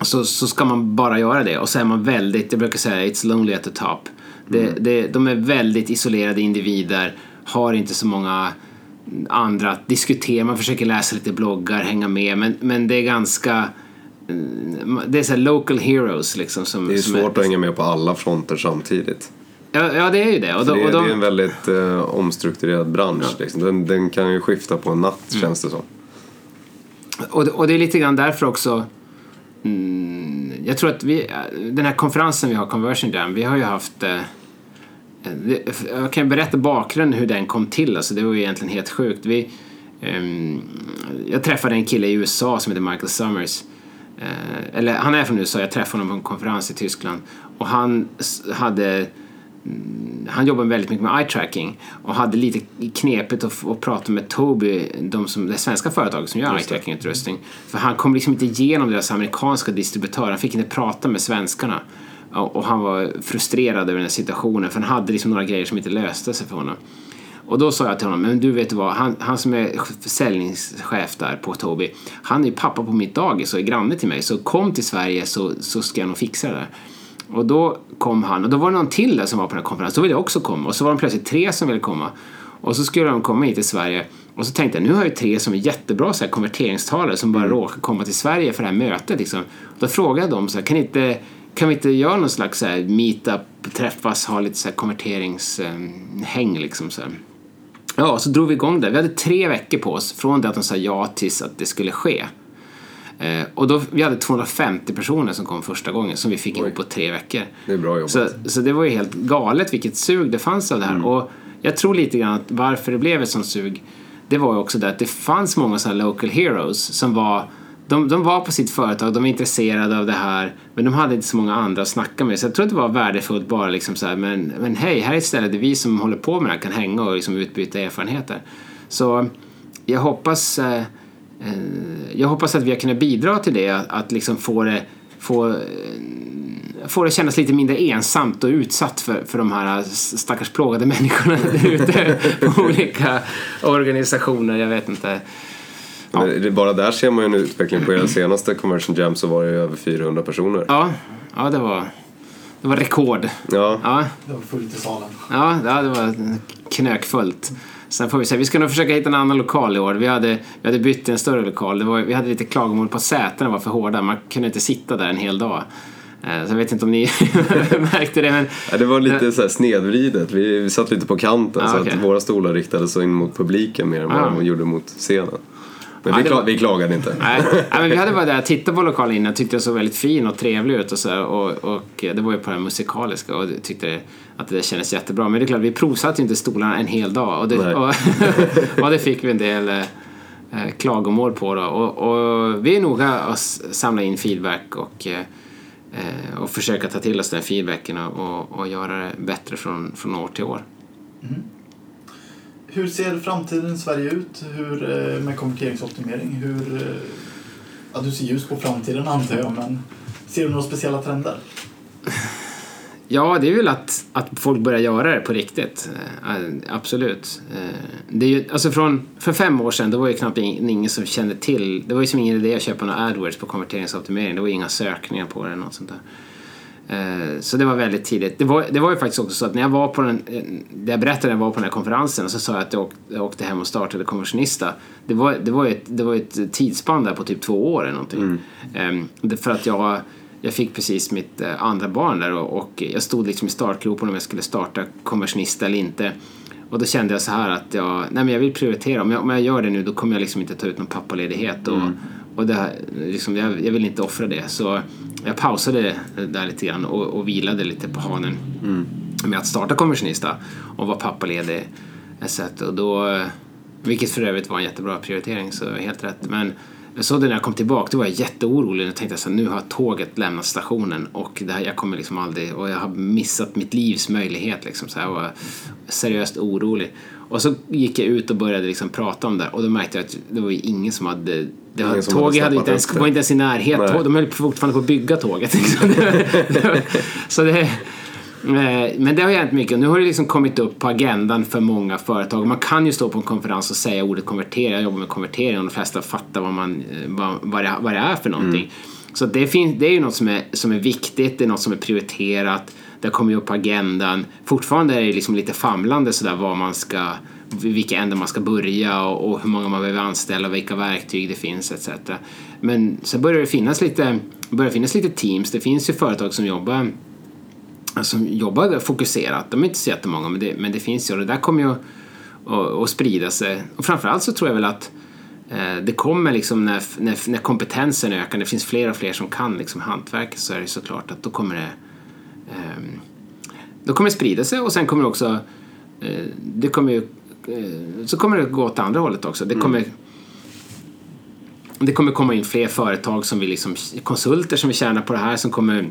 så, så ska man bara göra det och så är man väldigt, jag brukar säga it's lonely at the top. Det, det, de är väldigt isolerade individer, har inte så många andra att diskutera. Man försöker läsa lite bloggar, hänga med. Men, men det är ganska... Det är så local heroes liksom. Som, Det är som svårt att hänga med på alla fronter samtidigt. Ja, ja, det är ju det. Och de, det, och de, det är en väldigt eh, omstrukturerad bransch. Liksom. Den, den kan ju skifta på en natt Mm. känns det som. Och, och det är lite grann därför också mm, jag tror att vi, den här konferensen vi har, Conversion Jam, vi har ju haft eh, jag kan berätta bakgrunden hur den kom till, alltså det var ju egentligen helt sjukt. Vi, ehm, jag träffade en kille i USA som heter Michael Summers. Eh, eller han är från USA, jag träffade honom på en konferens i Tyskland. Och han hade han jobbar väldigt mycket med eye tracking och hade lite knepigt att, att prata med Tobii, de som, det svenska företaget som gör eye Just det. tracking utrustning. För han kom liksom inte igenom deras amerikanska distributörer, han fick inte prata med svenskarna. Och, och han var frustrerad över den här situationen för han hade liksom några grejer som inte löste sig för honom. Och då sa jag till honom, men du vet vad, han, han som är försäljningschef där på Tobii, han är pappa på mitt dagis och är granne till mig, så kom till Sverige så, så ska jag nog fixa det där. Och då kom han, och då var det någon till där som var på den här konferensen, då ville jag också komma. Och så var de plötsligt tre som ville komma. Och så skulle de komma hit till Sverige. Och så tänkte jag, nu har jag ju tre som är jättebra så här, konverteringstalare som bara råkar komma till Sverige för det här mötet. Liksom. Då frågade jag dem, så här, kan, inte, kan vi inte göra någon slags så här, meetup, träffas, ha lite så här, konverteringshäng liksom. Så här. Ja, så drog vi igång det. Vi hade tre veckor på oss från det att de sa ja tills att det skulle ske. Eh, och då, vi hade 250 personer som kom första gången som vi fick ihop på tre veckor. Det är bra jobbat. Så, så det var ju helt galet vilket sug det fanns av det här. Och jag tror lite grann att varför det blev ett sånt sug det var ju också det att det fanns många sådana local heroes som var de, de var på sitt företag, de var intresserade av det här men de hade inte så många andra att snacka med. Så jag tror att det var värdefullt bara liksom så här, men, men hej, här är ett ställe där vi som håller på med det här kan hänga och liksom utbyta erfarenheter. Så jag hoppas eh, eh, jag hoppas att vi har kunnat bidra till det, att, att liksom få det få, eh, få det kännas lite mindre ensamt och utsatt för, för de här stackars plågade människorna där ute på olika organisationer, jag vet inte. Ja. Men det- Bara där ser man ju en utveckling. På er senaste Conversion Jam så var det ju över 400 personer. Ja, ja det var, det var rekord. Ja. Ja, Det var fullt i salen. ja, ja det var knökfullt. Sen får vi se, vi ska nog försöka hitta en annan lokal i år. Vi hade, vi hade bytt till en större lokal. Det var, vi hade lite klagomål på att sätena var för hårda. Man kunde inte sitta där en hel dag. Eh, Så jag vet inte om ni märkte det, men Ja, det var lite så här snedvridet. Vi, vi satt lite på kanten Ah, så att våra stolar riktade sig in mot publiken mer än vad Ah. de gjorde mot scenen. Men vi, det kla- var- vi klagade inte. Nej, nej, men vi hade bara där tittat på lokalen innan tyckte det såg väldigt fin och trevlig ut och så här, och, och det var ju på det musikaliska och tyckte att det kändes jättebra. Men det är klart, vi provsatte ju inte stolarna en hel dag och det, och, och det fick vi en del eh, eh, klagomål på då. Och, och vi är noga att samla in feedback och, eh, eh, och försöka ta till oss den feedbacken och, och, och göra det bättre från, från år till år. Hur ser framtiden i Sverige ut hur, eh, med konverteringsoptimering? Hur, eh, ja, du ser ljus på framtiden antar jag, men ser du några speciella trender? Ja, det är väl att, att folk börjar göra det på riktigt. Eh, absolut. Det är ju, alltså från, för fem år sedan, då var det knappt ing- ingen som kände till. Det var ju som ingen idé att köpa några AdWords på konverteringsoptimering. Det var inga sökningar på det eller något sånt där. Eh, Så det var väldigt tidigt. Det var, det var ju faktiskt också så att när jag var på den, eh, det jag berättade när jag var på den här konferensen och så sa jag att jag åkte, jag åkte hem och startade Konversionista. Det var, det var ett, det var ett tidsspann där på typ två år eller någonting. Ehm, det- För att jag, jag fick precis mitt eh, andra barn där och, och jag stod liksom i startgropen om jag skulle starta Konversionista eller inte. Och då kände jag så här att jag, nej men jag vill prioritera. Om jag, om jag gör det nu då kommer jag liksom inte ta ut någon pappaledighet. Och, och det liksom, jag, jag vill inte offra det. Så jag pausade där lite grann och, och vilade lite på hanen med att starta Konversionista och vara pappaledig. Och då, vilket för övrigt var en jättebra prioritering, så helt rätt. Men jag såg det när jag kom tillbaka, då var jag jätteorolig. och tänkte så här, nu har tåget lämnat stationen och det här, jag kommer liksom aldrig, och jag har missat mitt livs möjlighet. Liksom, så här, jag var seriöst orolig. Och så gick jag ut och började liksom prata om det och då märkte jag att det var ju ingen som hade det var, tåget hade inte ens, var inte ens i närheten. Nej. De höll fortfarande på att bygga tåget. Liksom. så det, eh, men det har hänt mycket och nu har det liksom kommit upp på agendan för många företag. Man kan ju stå på en konferens och säga ordet konvertera, jag jobbar med konvertering och de flesta fattar vad, man, eh, vad, vad, det, vad det är för någonting. Så det, finns, det är ju något som är, som är viktigt, det är något som är prioriterat. det kommer ju upp på agendan. Fortfarande är det liksom lite famlande sådär vad man ska, vilka ändar man ska börja och, och hur många man behöver anställa och vilka verktyg det finns etc. Men så börjar det finnas lite, börjar finnas lite teams. Det finns ju företag som jobbar som jobbar fokuserat. De är inte så jättemånga men det, men det finns ju och det där kommer ju att, att sprida sig. Och framförallt så tror jag väl att eh, det kommer liksom när, när, när kompetensen ökar, det finns fler och fler som kan liksom hantverk så är det såklart att då kommer det eh, då kommer det sprida sig och sen kommer det också eh, det kommer ju så kommer det gå åt andra hållet också. Det kommer mm. det kommer komma in fler företag som vill liksom konsulter som vill tjäna på det här som kommer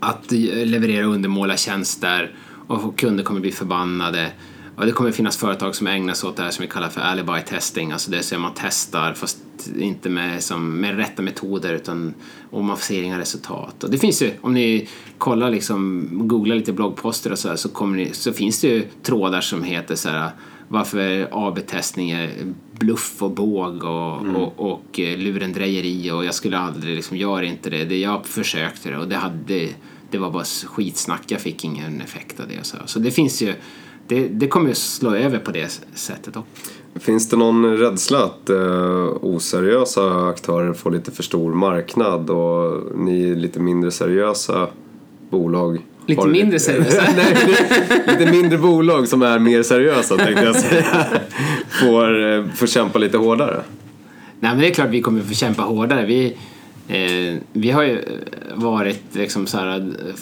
att leverera undermåliga tjänster och kunder kommer bli förbannade. Och det kommer finnas företag som ägnar sig åt det här som vi kallar för alibi testing, alltså det är man testar fast inte med, som, med rätta metoder utan och man ser inga resultat. Och det finns ju, om ni kollar liksom, googlar lite bloggposter och så här, så, ni, så finns det ju trådar som heter så här varför AB-testning är bluff och båg och, mm. och, och eh, lurendrejeri och jag skulle aldrig liksom, gör inte det. det jag försökte det och det, hade, det var bara skitsnack, jag fick ingen effekt av det. Och så. så det finns ju, det, det kommer ju slå över på det sättet också. Finns det någon rädsla att eh, oseriösa aktörer får lite för stor marknad och ni lite mindre seriösa bolag Lite mindre seriösa? Nej, lite mindre bolag som är mer seriösa tänkte jag säga. Får, eh, får kämpa lite hårdare. Nej men det är klart vi kommer få kämpa hårdare. Vi, eh, vi har ju eh, varit liksom så här, eh,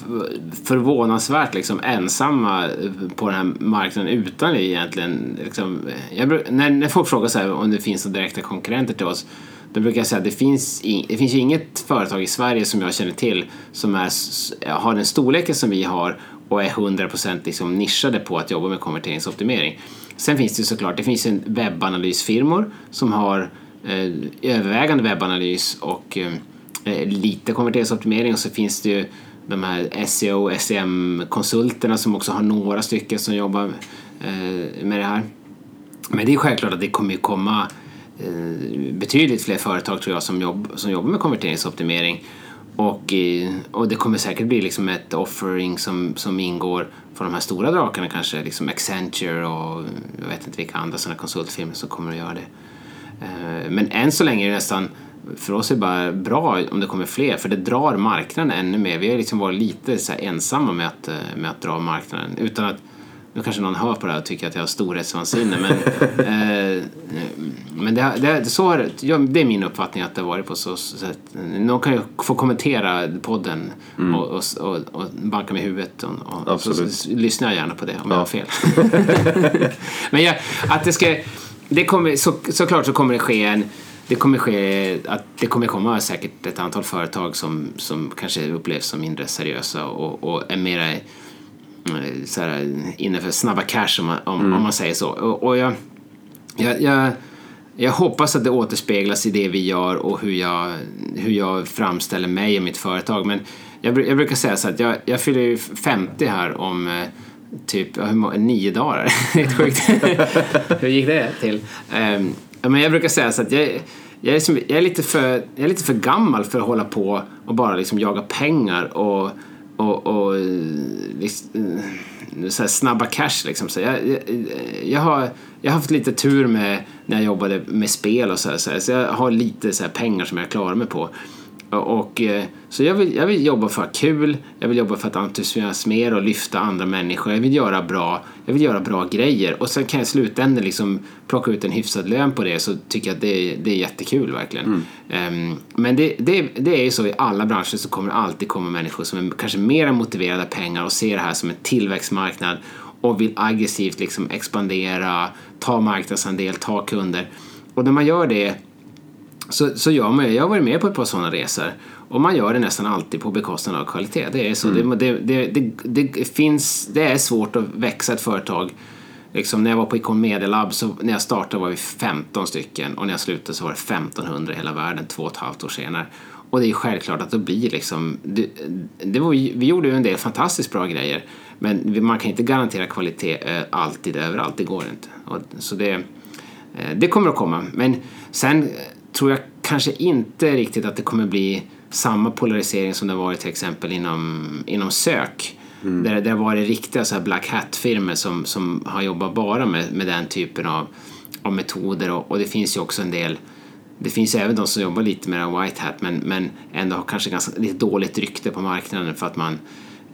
förvånansvärt liksom ensamma eh, på den här marknaden utan egentligen... Liksom, jag, när, när folk frågar så här, om det finns några direkta konkurrenter till oss då brukar jag säga att det finns, det finns ju inget företag i Sverige som jag känner till som är, har den storleken som vi har och är 100% liksom nischade på att jobba med konverteringsoptimering. Sen finns det ju såklart, det finns en webbanalysfirmor som har eh, övervägande webbanalys och eh, Eh, lite konverteringsoptimering och så finns det ju de här SEO och SEM-konsulterna som också har några stycken som jobbar eh, med det här. Men det är självklart att det kommer ju komma eh, betydligt fler företag tror jag som, jobb, som jobbar med konverteringsoptimering. Och, och det kommer säkert bli liksom ett offering som, som ingår för de här stora drakarna kanske, liksom Accenture och jag vet inte vilka andra sådana konsultfirmor som kommer att göra det. Men än så länge är det nästan, för oss är det bara bra om det kommer fler, för det drar marknaden ännu mer. Vi har liksom varit lite så ensamma med att, med att dra marknaden utan att nu kanske någon hör på det här och tycker att jag har storhetsvansinne men, eh, men det, det, så har, ja, det är min uppfattning att det har varit på så sätt. Någon kan ju få kommentera podden mm. och, och, och, och, banka med huvudet och, och så, så, lyssnar jag gärna på det om ja. jag har fel. men jag, att det ska, det kommer, så, såklart så kommer det ske en det kommer ske att det kommer komma säkert ett antal företag som, som kanske upplevs som mindre seriösa och, och är mera Eh, så här, inne för snabba cash om man, om, mm. om man säger så. Och, och jag, jag, jag, jag, hoppas att det återspeglas i det vi gör och hur jag, hur jag framställer mig och mitt företag. Men jag, jag brukar säga så att jag, jag fyller 50 här om eh, typ hur, nio dagar. Helt sjukt. hur gick det till? Um, Ja, men jag brukar säga så att jag, jag är, som, jag, är lite för, jag är lite för gammal för att hålla på och bara liksom jaga pengar och och, och liksom, så snabba cash liksom. Så jag, jag, jag, har, jag har haft lite tur med när jag jobbade med spel och så här, så, här, så jag har lite så pengar som jag klarar mig på. Och, eh, så jag vill, jag vill jobba för att ha kul, jag vill jobba för att entusiasmera och lyfta andra människor. Jag vill göra bra, jag vill göra bra grejer och sen kan jag i slutändan liksom plocka ut en hyfsad lön på det så tycker jag att det är, det är jättekul verkligen. Mm. Um, men det, det, det är ju så i alla branscher så kommer det alltid komma människor som är kanske mer motiverade av pengar och ser det här som en tillväxtmarknad och vill aggressivt liksom expandera, ta marknadsandel, ta kunder. Och när man gör det så, så gör man Jag har varit med på ett par sådana resor och man gör det nästan alltid på bekostnad av kvalitet. Det är så. Mm. Det, det, det, det, finns, det är svårt att växa ett företag. Liksom när jag var på Icon Media Lab, så när jag startade var vi 15 stycken och när jag slutade så var det 1500 i hela världen två och ett halvt år senare. Och det är självklart att det blir liksom, det, det var, vi gjorde ju en del fantastiskt bra grejer men man kan inte garantera kvalitet eh, alltid överallt, det går inte. Och, så det, eh, det kommer att komma. Men sen tror jag kanske inte riktigt att det kommer bli samma polarisering som det varit till exempel inom, inom sök. Där det har varit riktiga så här black hat-firmor som, som har jobbat bara med, med den typen av, av metoder och, och det finns ju också en del det finns ju även de som jobbar lite med white hat men, men ändå har kanske ganska lite dåligt rykte på marknaden för att man,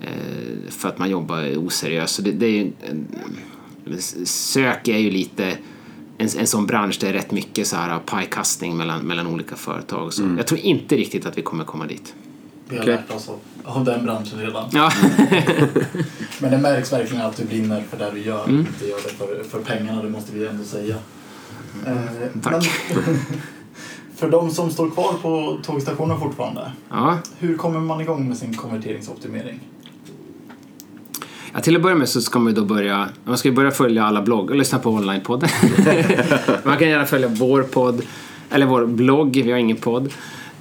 eh, för att man jobbar oseriöst. Så det, det är ju, eh, sök är ju lite en, en sån bransch där det är rätt mycket så här pajkastning mellan, mellan olika företag. Så Jag tror inte riktigt att vi kommer komma dit. Vi har Okej. lärt oss av, av den branschen redan. Ja, Men det märks verkligen att du brinner för det du gör. Mm. Inte gör det för, för pengarna, det måste vi ändå säga. Eh, Tack. Men, för de som står kvar på tågstationen fortfarande. ja. Hur kommer man igång med sin konverteringsoptimering? Ja, till att börja med så ska man ju då börja, man ska börja följa alla bloggar, lyssna på onlinepodden. man kan gärna följa vår podd, eller vår blogg, vi har ingen podd.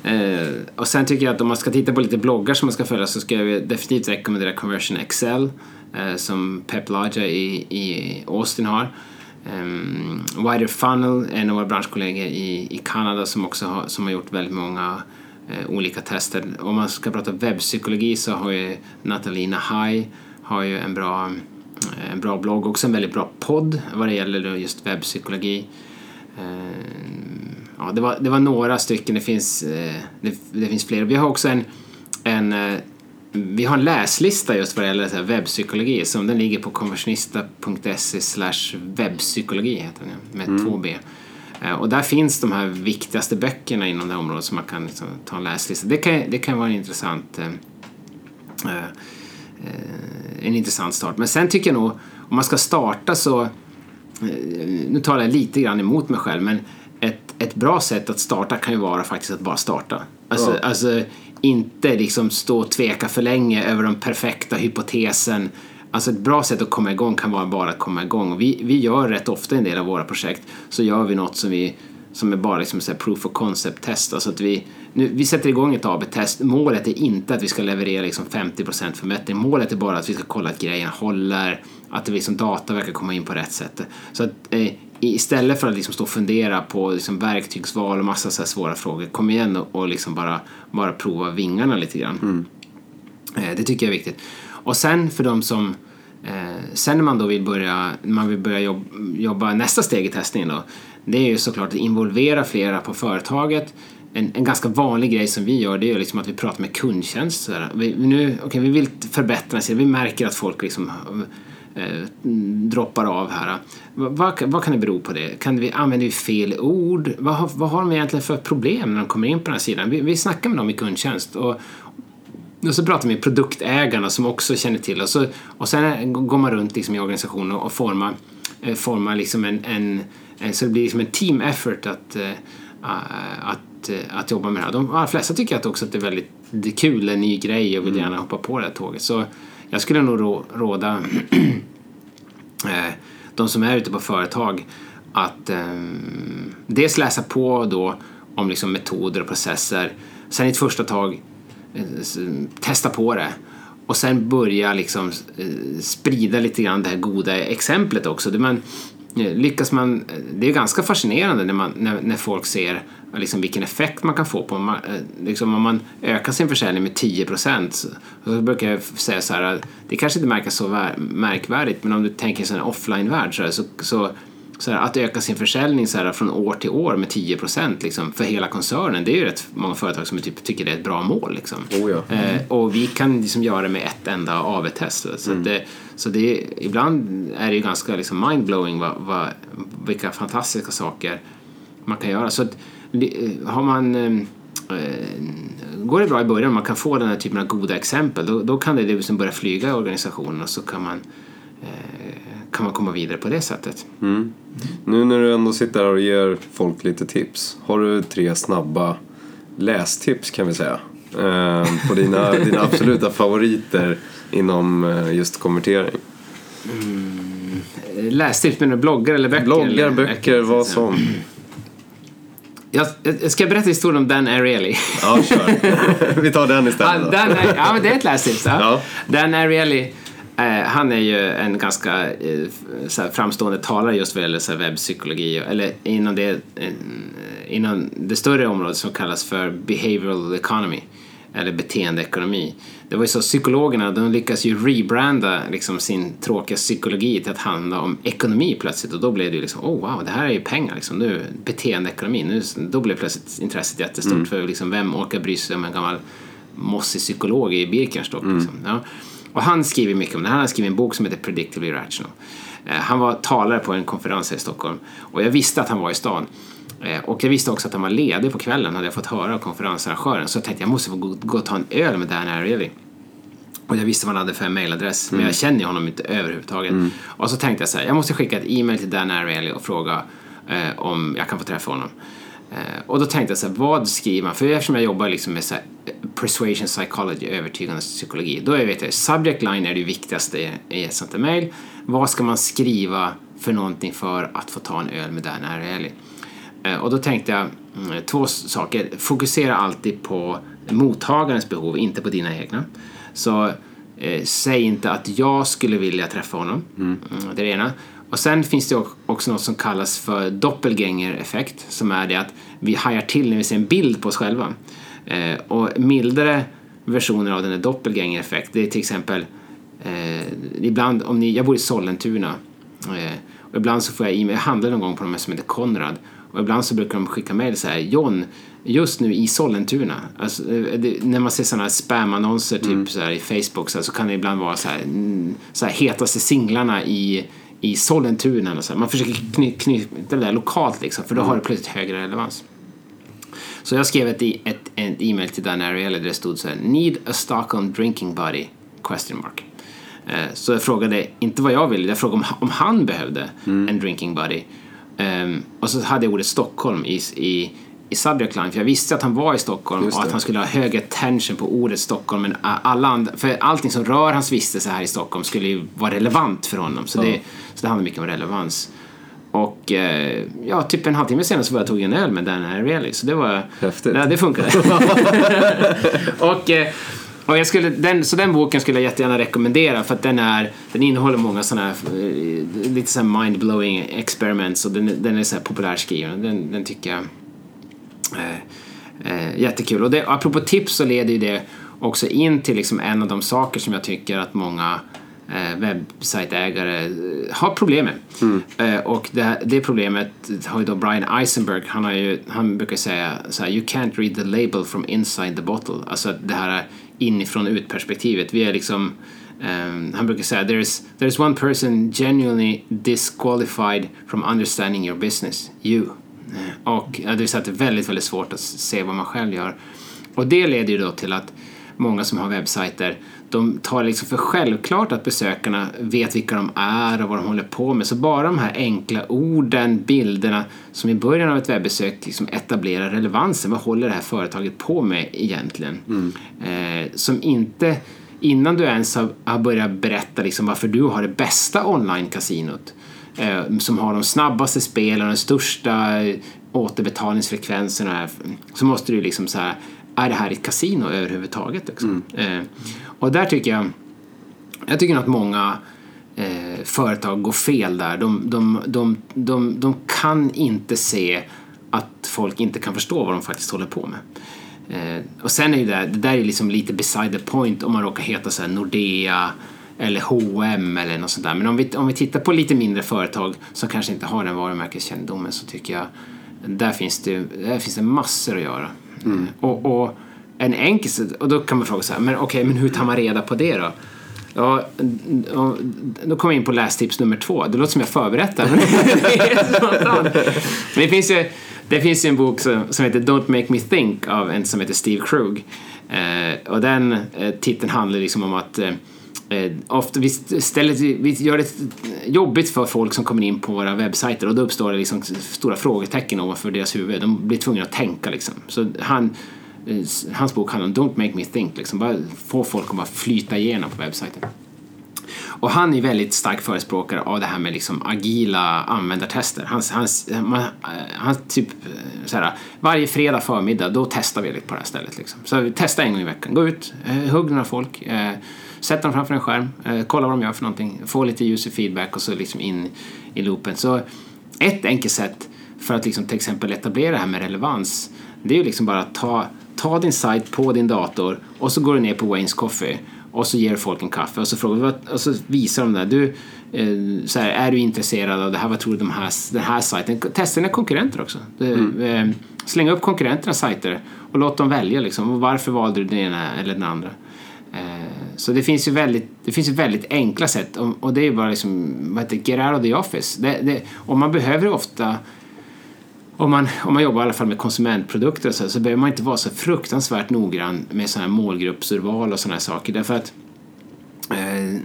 Eh, och sen tycker jag att om man ska titta på lite bloggar som man ska följa så ska jag definitivt rekommendera Conversion Excel eh, som Pep Laja i, i Austin har. Um, Wider Funnel, en av våra branschkollegor i, i Kanada som också har, som har gjort väldigt många eh, olika tester. Om man ska prata webbpsykologi så har ju Natalina High har ju en bra, en bra blogg, också en väldigt bra podd vad det gäller just webbpsykologi. Eh, ja, det, var, det var några stycken, det finns, eh, det, det finns fler. Vi har också en, en eh, vi har en läslista just vad det gäller så här webbpsykologi som den ligger på konversionista.se webbpsykologi heter den, med två B. Eh, Och där finns de här viktigaste böckerna inom det här området som man kan liksom ta en läslista. Det kan, det kan vara en intressant eh, eh, eh, en intressant start. Men sen tycker jag nog, om man ska starta så, eh, nu talar jag lite grann emot mig själv, men ett, ett bra sätt att starta kan ju vara faktiskt att bara starta. Alltså, Ja. alltså inte liksom stå och tveka för länge över den perfekta hypotesen. Alltså ett bra sätt att komma igång kan vara bara att komma igång. Vi, vi gör rätt ofta en del av våra projekt så gör vi något som vi som är bara liksom så proof of concept test. Alltså att vi, nu, vi sätter igång ett AB-test. Målet är inte att vi ska leverera liksom 50% förbättring. Målet är bara att vi ska kolla att grejerna håller, att det liksom data verkar komma in på rätt sätt. Så att, eh, istället för att liksom stå och fundera på liksom verktygsval och massa så svåra frågor, kom igen och, och liksom bara, bara prova vingarna lite grann. Eh, Det tycker jag är viktigt. Och sen för de som eh, sen när man då vill börja, man vill börja jobb, jobba nästa steg i testningen då, det är ju såklart att involvera flera på företaget. En, en ganska vanlig grej som vi gör det är ju liksom att vi pratar med kundtjänst. Så. Vi, nu, okay, vi vill förbättra vi märker att folk liksom eh, droppar av här. Vad, vad, vad kan det bero på det? Kan vi, använder vi fel ord? Vad har, vad har de egentligen för problem när de kommer in på den här sidan? Vi, vi snackar med dem i kundtjänst och, och så pratar vi med produktägarna som också känner till och, och sen går man runt liksom i organisationen och formar, eh, formar liksom en, en, en, så det blir liksom en team effort att, eh, att, eh, att jobba med det här. De allra flesta tycker att också att det är väldigt det är kul, en ny grej och vill gärna hoppa på det här tåget. Så jag skulle nog rå- råda eh, de som är ute på företag att eh, dels läsa på då om liksom metoder och processer. Sen i ett första tag eh, testa på det och sen börja liksom eh, sprida lite grann det här goda exemplet också. Det man, eh, lyckas man, det är ganska fascinerande när, man, när, när folk ser liksom vilken effekt man kan få på man, eh, liksom om man ökar sin försäljning med 10 procent så, brukar jag säga så här det kanske inte märkas så vär, märkvärdigt men om du tänker i en offline-värld så, här, så, så så här, att öka sin försäljning så här, från år till år med 10 procent liksom, för hela koncernen, det är ju rätt många företag som typ, tycker det är ett bra mål. Liksom. Oh ja. eh, och vi kan liksom göra det med ett enda AV-test. Så, att det, så det, ibland är det ju ganska liksom, mindblowing vad, vad, vilka fantastiska saker man kan göra. Så att, har man eh, eh, Går det bra i början och man kan få den här typen av goda exempel då, då kan det liksom börja flyga i organisationen och så kan man, eh, kan man komma vidare på det sättet. Nu när du ändå sitter här och ger folk lite tips. Har du tre snabba lästips kan vi säga? Eh, på dina, dina absoluta favoriter inom eh, just konvertering. Eh, Lästips, menar du bloggar eller böcker? Bloggar, eller? böcker, vad som. Jag, jag ska berätta historien om Dan Ariely. Ja, kör. vi tar den istället. Då. Dan, ja, men det är ett lästips. Ja. Ja. Dan Ariely, eh, han är ju en ganska eh, så här, framstående talare just vad gäller webbpsykologi, eller inom det, eh, inom det större området som kallas för behavioral economy. eller beteendeekonomi. Det var ju så, psykologerna de lyckas ju rebranda liksom sin tråkiga psykologi till att handla om ekonomi plötsligt och då blev det ju liksom, oh wow, det här är ju pengar liksom, nu beteendeekonomi, nu, då blev plötsligt intresset jättestort mm. för liksom, vem orkar bry sig om en gammal mossig psykolog i Birkenstock mm. liksom. Ja. Och han skriver mycket om det, han har skrivit en bok som heter Predictably Rational. Eh, han var talare på en konferens här i Stockholm och jag visste att han var i stan. Eh, och jag visste också att han var ledig på kvällen, hade jag fått höra av konferensarrangören. Så jag tänkte jag måste få gå, gå och ta en öl med Dan Ariely. Och jag visste vad han hade för mailadress, mm. men jag känner ju honom inte överhuvudtaget. Mm. Och så tänkte jag så här, jag måste skicka ett e-mail till Dan Ariely och fråga eh, om jag kan få träffa honom. Eh, och då tänkte jag så här, vad skriver man? För eftersom jag jobbar liksom med så här, eh, persuasion psychology, övertygande psykologi, då vet jag, subject line är det viktigaste i ett sånt här mail. Vad ska man skriva för någonting för att få ta en öl med Dan Ariely? Eh, och då tänkte jag mm, två saker. Fokusera alltid på mottagarens behov, inte på dina egna. Så eh, säg inte att jag skulle vilja träffa honom. Mm. mm. Det är det ena. Och sen finns det också något som kallas för doppelganger-effekt som är det att vi hajar till när vi ser en bild på oss själva. Eh, och mildare versioner av den här doppelganger-effekt det är till exempel eh, ibland om ni, jag bor i Sollentuna eh, och ibland så får jag e-mail, jag handlar någon gång på de här som heter Konrad och ibland så brukar de skicka mejl så här, John, just nu i Sollentuna, alltså, det, när man ser sådana här spamannonser typ mm. så här, i Facebook så, här, så kan det ibland vara så här, mm, så här hetaste singlarna i, i Sollentuna. Och så här. Man försöker knyta kny, det där lokalt liksom, för då har det plötsligt högre relevans. Så jag skrev ett, ett, ett e-mail till Dan Ariely där det stod så här, Need a Stockholm drinking buddy? Question mark. Eh, så jag frågade inte vad jag ville, jag frågade om, om han behövde mm. en drinking buddy. Um, och så hade jag ordet Stockholm i, i, i subject line, för jag visste att han var i Stockholm och att han skulle ha hög attention på ordet Stockholm. Men alla andra, för allting som rör hans vistelse här i Stockholm skulle ju vara relevant för honom. Så, det, så det handlar mycket om relevans. Och eh, ja, typ en halvtimme senare så var jag tog en öl med Dan Ariely, så det var... Häftigt. Ja, det funkade. och eh, och jag skulle, den, så den boken skulle jag jättegärna rekommendera för att den, är, den innehåller många sådana här eh, lite så mind-blowing experiments och den, den är så här populärskriven. Den, den tycker jag eh, eh, jättekul. Och det, apropå tips så leder ju det också in till liksom en av de saker som jag tycker att många eh, webbsajtägare eh, har problem med. Mm. Eh, och det, det, problemet har ju då Brian Eisenberg, han, har ju, han brukar säga så här, you can't read the label from inside the bottle. Alltså det här inifrån ut perspektivet. Vi är liksom Um, han brukar säga there's, there's one person genuinely disqualified from understanding your business, you. Eh, och ja, det vill säga att det är väldigt, väldigt svårt att se vad man själv gör. Och det leder ju då till att många som har webbsajter de tar liksom för självklart att besökarna vet vilka de är och vad de håller på med. Så bara de här enkla orden, bilderna som i början av ett webbesök liksom etablerar relevansen. Vad håller det här företaget på med egentligen? Mm. Eh, som inte, innan du ens har, har börjat berätta liksom varför du har det bästa online-kasinot eh, som har de snabbaste spelen, den största återbetalningsfrekvensen så måste du liksom så här, är det här ett kasino överhuvudtaget? Liksom? Mm. Eh, och där tycker jag, jag tycker att många eh, företag går fel där. De, de, de, de, de kan inte se att folk inte kan förstå vad de faktiskt håller på med. Eh, och sen är ju det, det där är liksom lite beside the point om man råkar heta så Nordea eller H&M eller något sånt där. Men om vi, om vi tittar på lite mindre företag som kanske inte har den varumärkeskännedomen så tycker jag där finns det, där finns det massor att göra. Mm. Och, och en enkel och då kan man fråga så här, men okej, okay, men hur tar man reda på det då? Ja, då kommer jag in på lästips nummer två. Det låter som jag förberett det. men det finns ju det finns en bok som, som heter Don't Make Me Think av en som heter Steve Krug. Eh, och den eh, titeln handlar liksom om att eh, eh ofta vi, ställer, vi gör det jobbigt för folk som kommer in på våra webbsajter och då uppstår det liksom stora frågetecken ovanför deras huvud. De blir tvungna att tänka liksom. Så han Eh, hans bok handlar om Don't make me think, liksom bara få folk att bara flyta igenom på webbsajten. Och han är väldigt stark förespråkare av det här med liksom agila användartester. Hans, hans, man, eh, han typ eh, såhär, varje fredag förmiddag då testar vi på det här stället. Liksom. Så vi testar en gång i veckan. Gå ut, eh, hugg några folk, eh, sätt dem framför en skärm, eh, kolla vad de gör för någonting, få lite user feedback och så liksom in i loopen. Så ett enkelt sätt för att liksom till exempel etablera det här med relevans det är ju liksom bara att ta ta din sajt på din dator och så går du ner på Wayne's Coffee och så ger folk en kaffe och så, frågar, och så visar de det. Du, eh, så här, är du intresserad av det här? Vad tror du de här, den här sajten? Testa dina konkurrenter också. Det, eh, släng upp konkurrenternas sajter och låt dem välja. Liksom. Varför valde du den ena eller den andra? Eh, så det finns ju väldigt, det finns ju väldigt enkla sätt och, det är ju bara liksom, vad heter det, get out of the office. Det, det, och man behöver ofta om man, om man jobbar i alla fall med konsumentprodukter och så, så behöver man inte vara så fruktansvärt noggrann med sådana här målgruppsurval och sådana här saker därför att eh,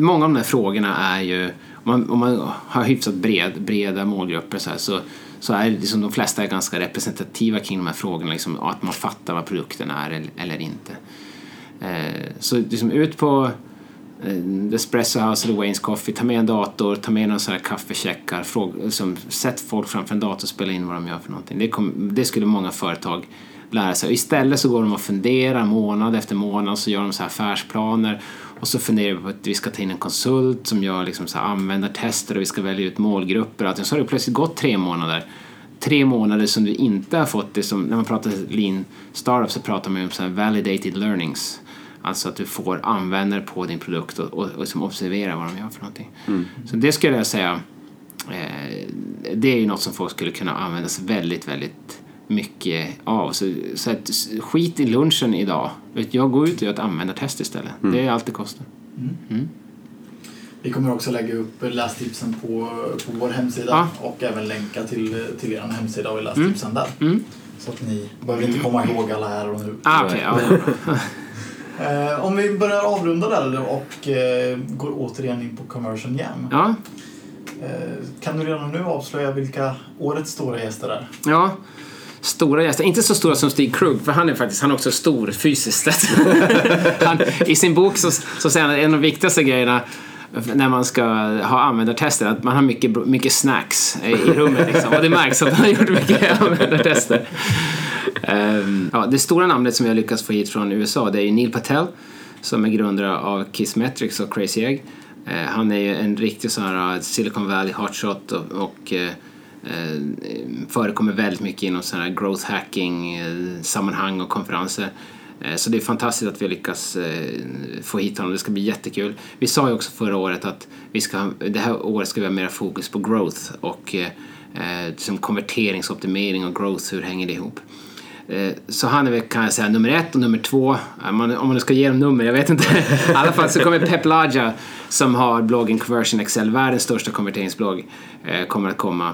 många av de här frågorna är ju om man, om man har hyfsat bred, breda målgrupper så, här, så, så är det liksom de flesta är ganska representativa kring de här frågorna liksom, att man fattar vad produkten är eller, eller inte. Eh, så liksom ut på eh, Espresso House eller Wayne's Coffee, ta med en dator, ta med några så här kaffecheckar, fråga, liksom, sätt folk framför en dator och spela in vad de gör för någonting. Det, kom, det skulle många företag lära sig. Och istället så går de och funderar månad efter månad så gör de så här affärsplaner och så funderar vi på att vi ska ta in en konsult som gör liksom så här användartester och vi ska välja ut målgrupper och allting. så har det plötsligt gått tre månader tre månader som du inte har fått det som, när man pratar lean startup så pratar man ju om så här validated learnings. Alltså att du får användare på din produkt och, och, och som observerar vad de gör för någonting. Så det skulle jag säga, eh, det är ju något som folk skulle kunna använda sig väldigt, väldigt mycket av. Så, så att, skit i lunchen idag. Jag går ut och gör ett användartest istället. Det är allt det kostar. Vi kommer också lägga upp lästipsen på, på vår hemsida Ja. och även länka till, till er hemsida och lästipsen där. Mm. Så att ni behöver inte komma ihåg alla här och nu. Ah, okej, ja. Eh, om vi börjar avrunda där och eh, går återigen in på Conversion Jam. ja. Eh, kan du redan nu avslöja vilka årets stora gäster är? Ja, stora gäster. Inte så stora som Stig Krugh, för han är faktiskt han är också stor fysiskt. han, I sin bok så, så säger han att en av de viktigaste grejerna när man ska ha användartester att man har mycket, mycket snacks i i rummet. Liksom. Och det märks att man har gjort mycket användartester. Ehm, ja, det stora namnet som jag har lyckats få hit från USA det är ju Neil Patel som är grundare av Kissmetrics och Crazy Egg. Ehm, han är ju en riktig sån här äh, Silicon Valley hotshot och, och eh, förekommer väldigt mycket inom sån här growth hacking-sammanhang och konferenser. Eh, Så det är fantastiskt att vi lyckas eh, få hit honom. Det ska bli jättekul. Vi sa ju också förra året att vi ska, det här året ska vi ha mer fokus på growth och eh, eh, som konverteringsoptimering och growth, hur hänger det ihop? Eh, så han är väl kan jag säga nummer ett och nummer två, om man, om man nu ska ge dem nummer, jag vet inte. I alla fall så kommer Pep Laja som har bloggen Conversion Excel, världens största konverteringsblogg, eh, kommer att komma.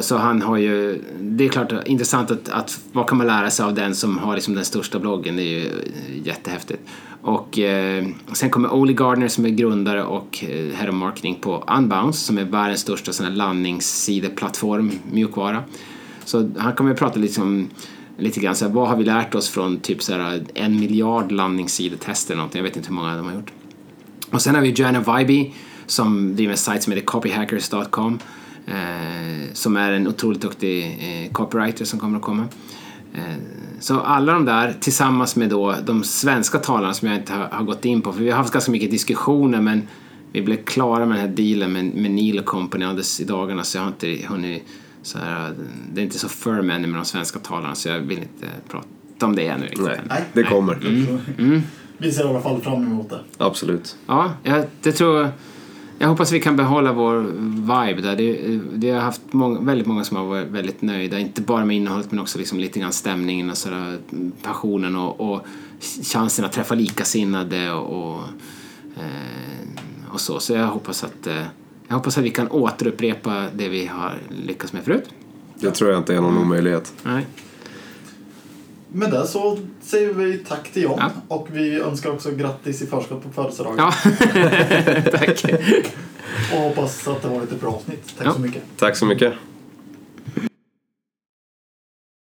Så han har ju, det är klart intressant att, att vad kan man lära sig av den som har liksom den största bloggen, det är ju jättehäftigt. Och eh, sen kommer Oli Gardner som är grundare och eh, head of marketing på Unbounce som är världens största sån här landningssideplattform, mjukvara. Så han kommer att prata liksom, lite grann så här, vad har vi lärt oss från typ så här, en miljard landningssidetester eller någonting, jag vet inte hur många de har gjort. Och sen har vi Joanna Vibe som driver en sajt som heter copyhackers.com eh, som är en otroligt duktig eh, copywriter som kommer att komma. Eh, så alla de där tillsammans med då de svenska talarna som jag inte har, har gått in på för vi har haft ganska mycket diskussioner men vi blev klara med den här dealen med, med Neil och Company alldeles i dagarna så jag har inte hunnit så här, det är inte så firm ännu med de svenska talarna så jag vill inte prata om det ännu riktigt. Nej, Nej. det kommer. Mm. Vi ser i alla fall fram emot det. Absolut. Ja, jag, det tror jag hoppas vi kan behålla vår vibe där. Det, det har haft många, väldigt många som har varit väldigt nöjda. Inte bara med innehållet men också liksom lite grann stämningen och sådär, passionen och, och chansen att träffa likasinnade och, och, eh, och så. Så jag hoppas att eh, jag hoppas att vi kan återupprepa det vi har lyckats med förut. Det tror jag inte är någon omöjlighet. Nej. Med det så säger vi tack till John Ja. och vi önskar också grattis i förskott på födelsedagen. Ja, tack. Och hoppas att det var ett bra avsnitt. Tack Ja. så mycket. Tack så mycket.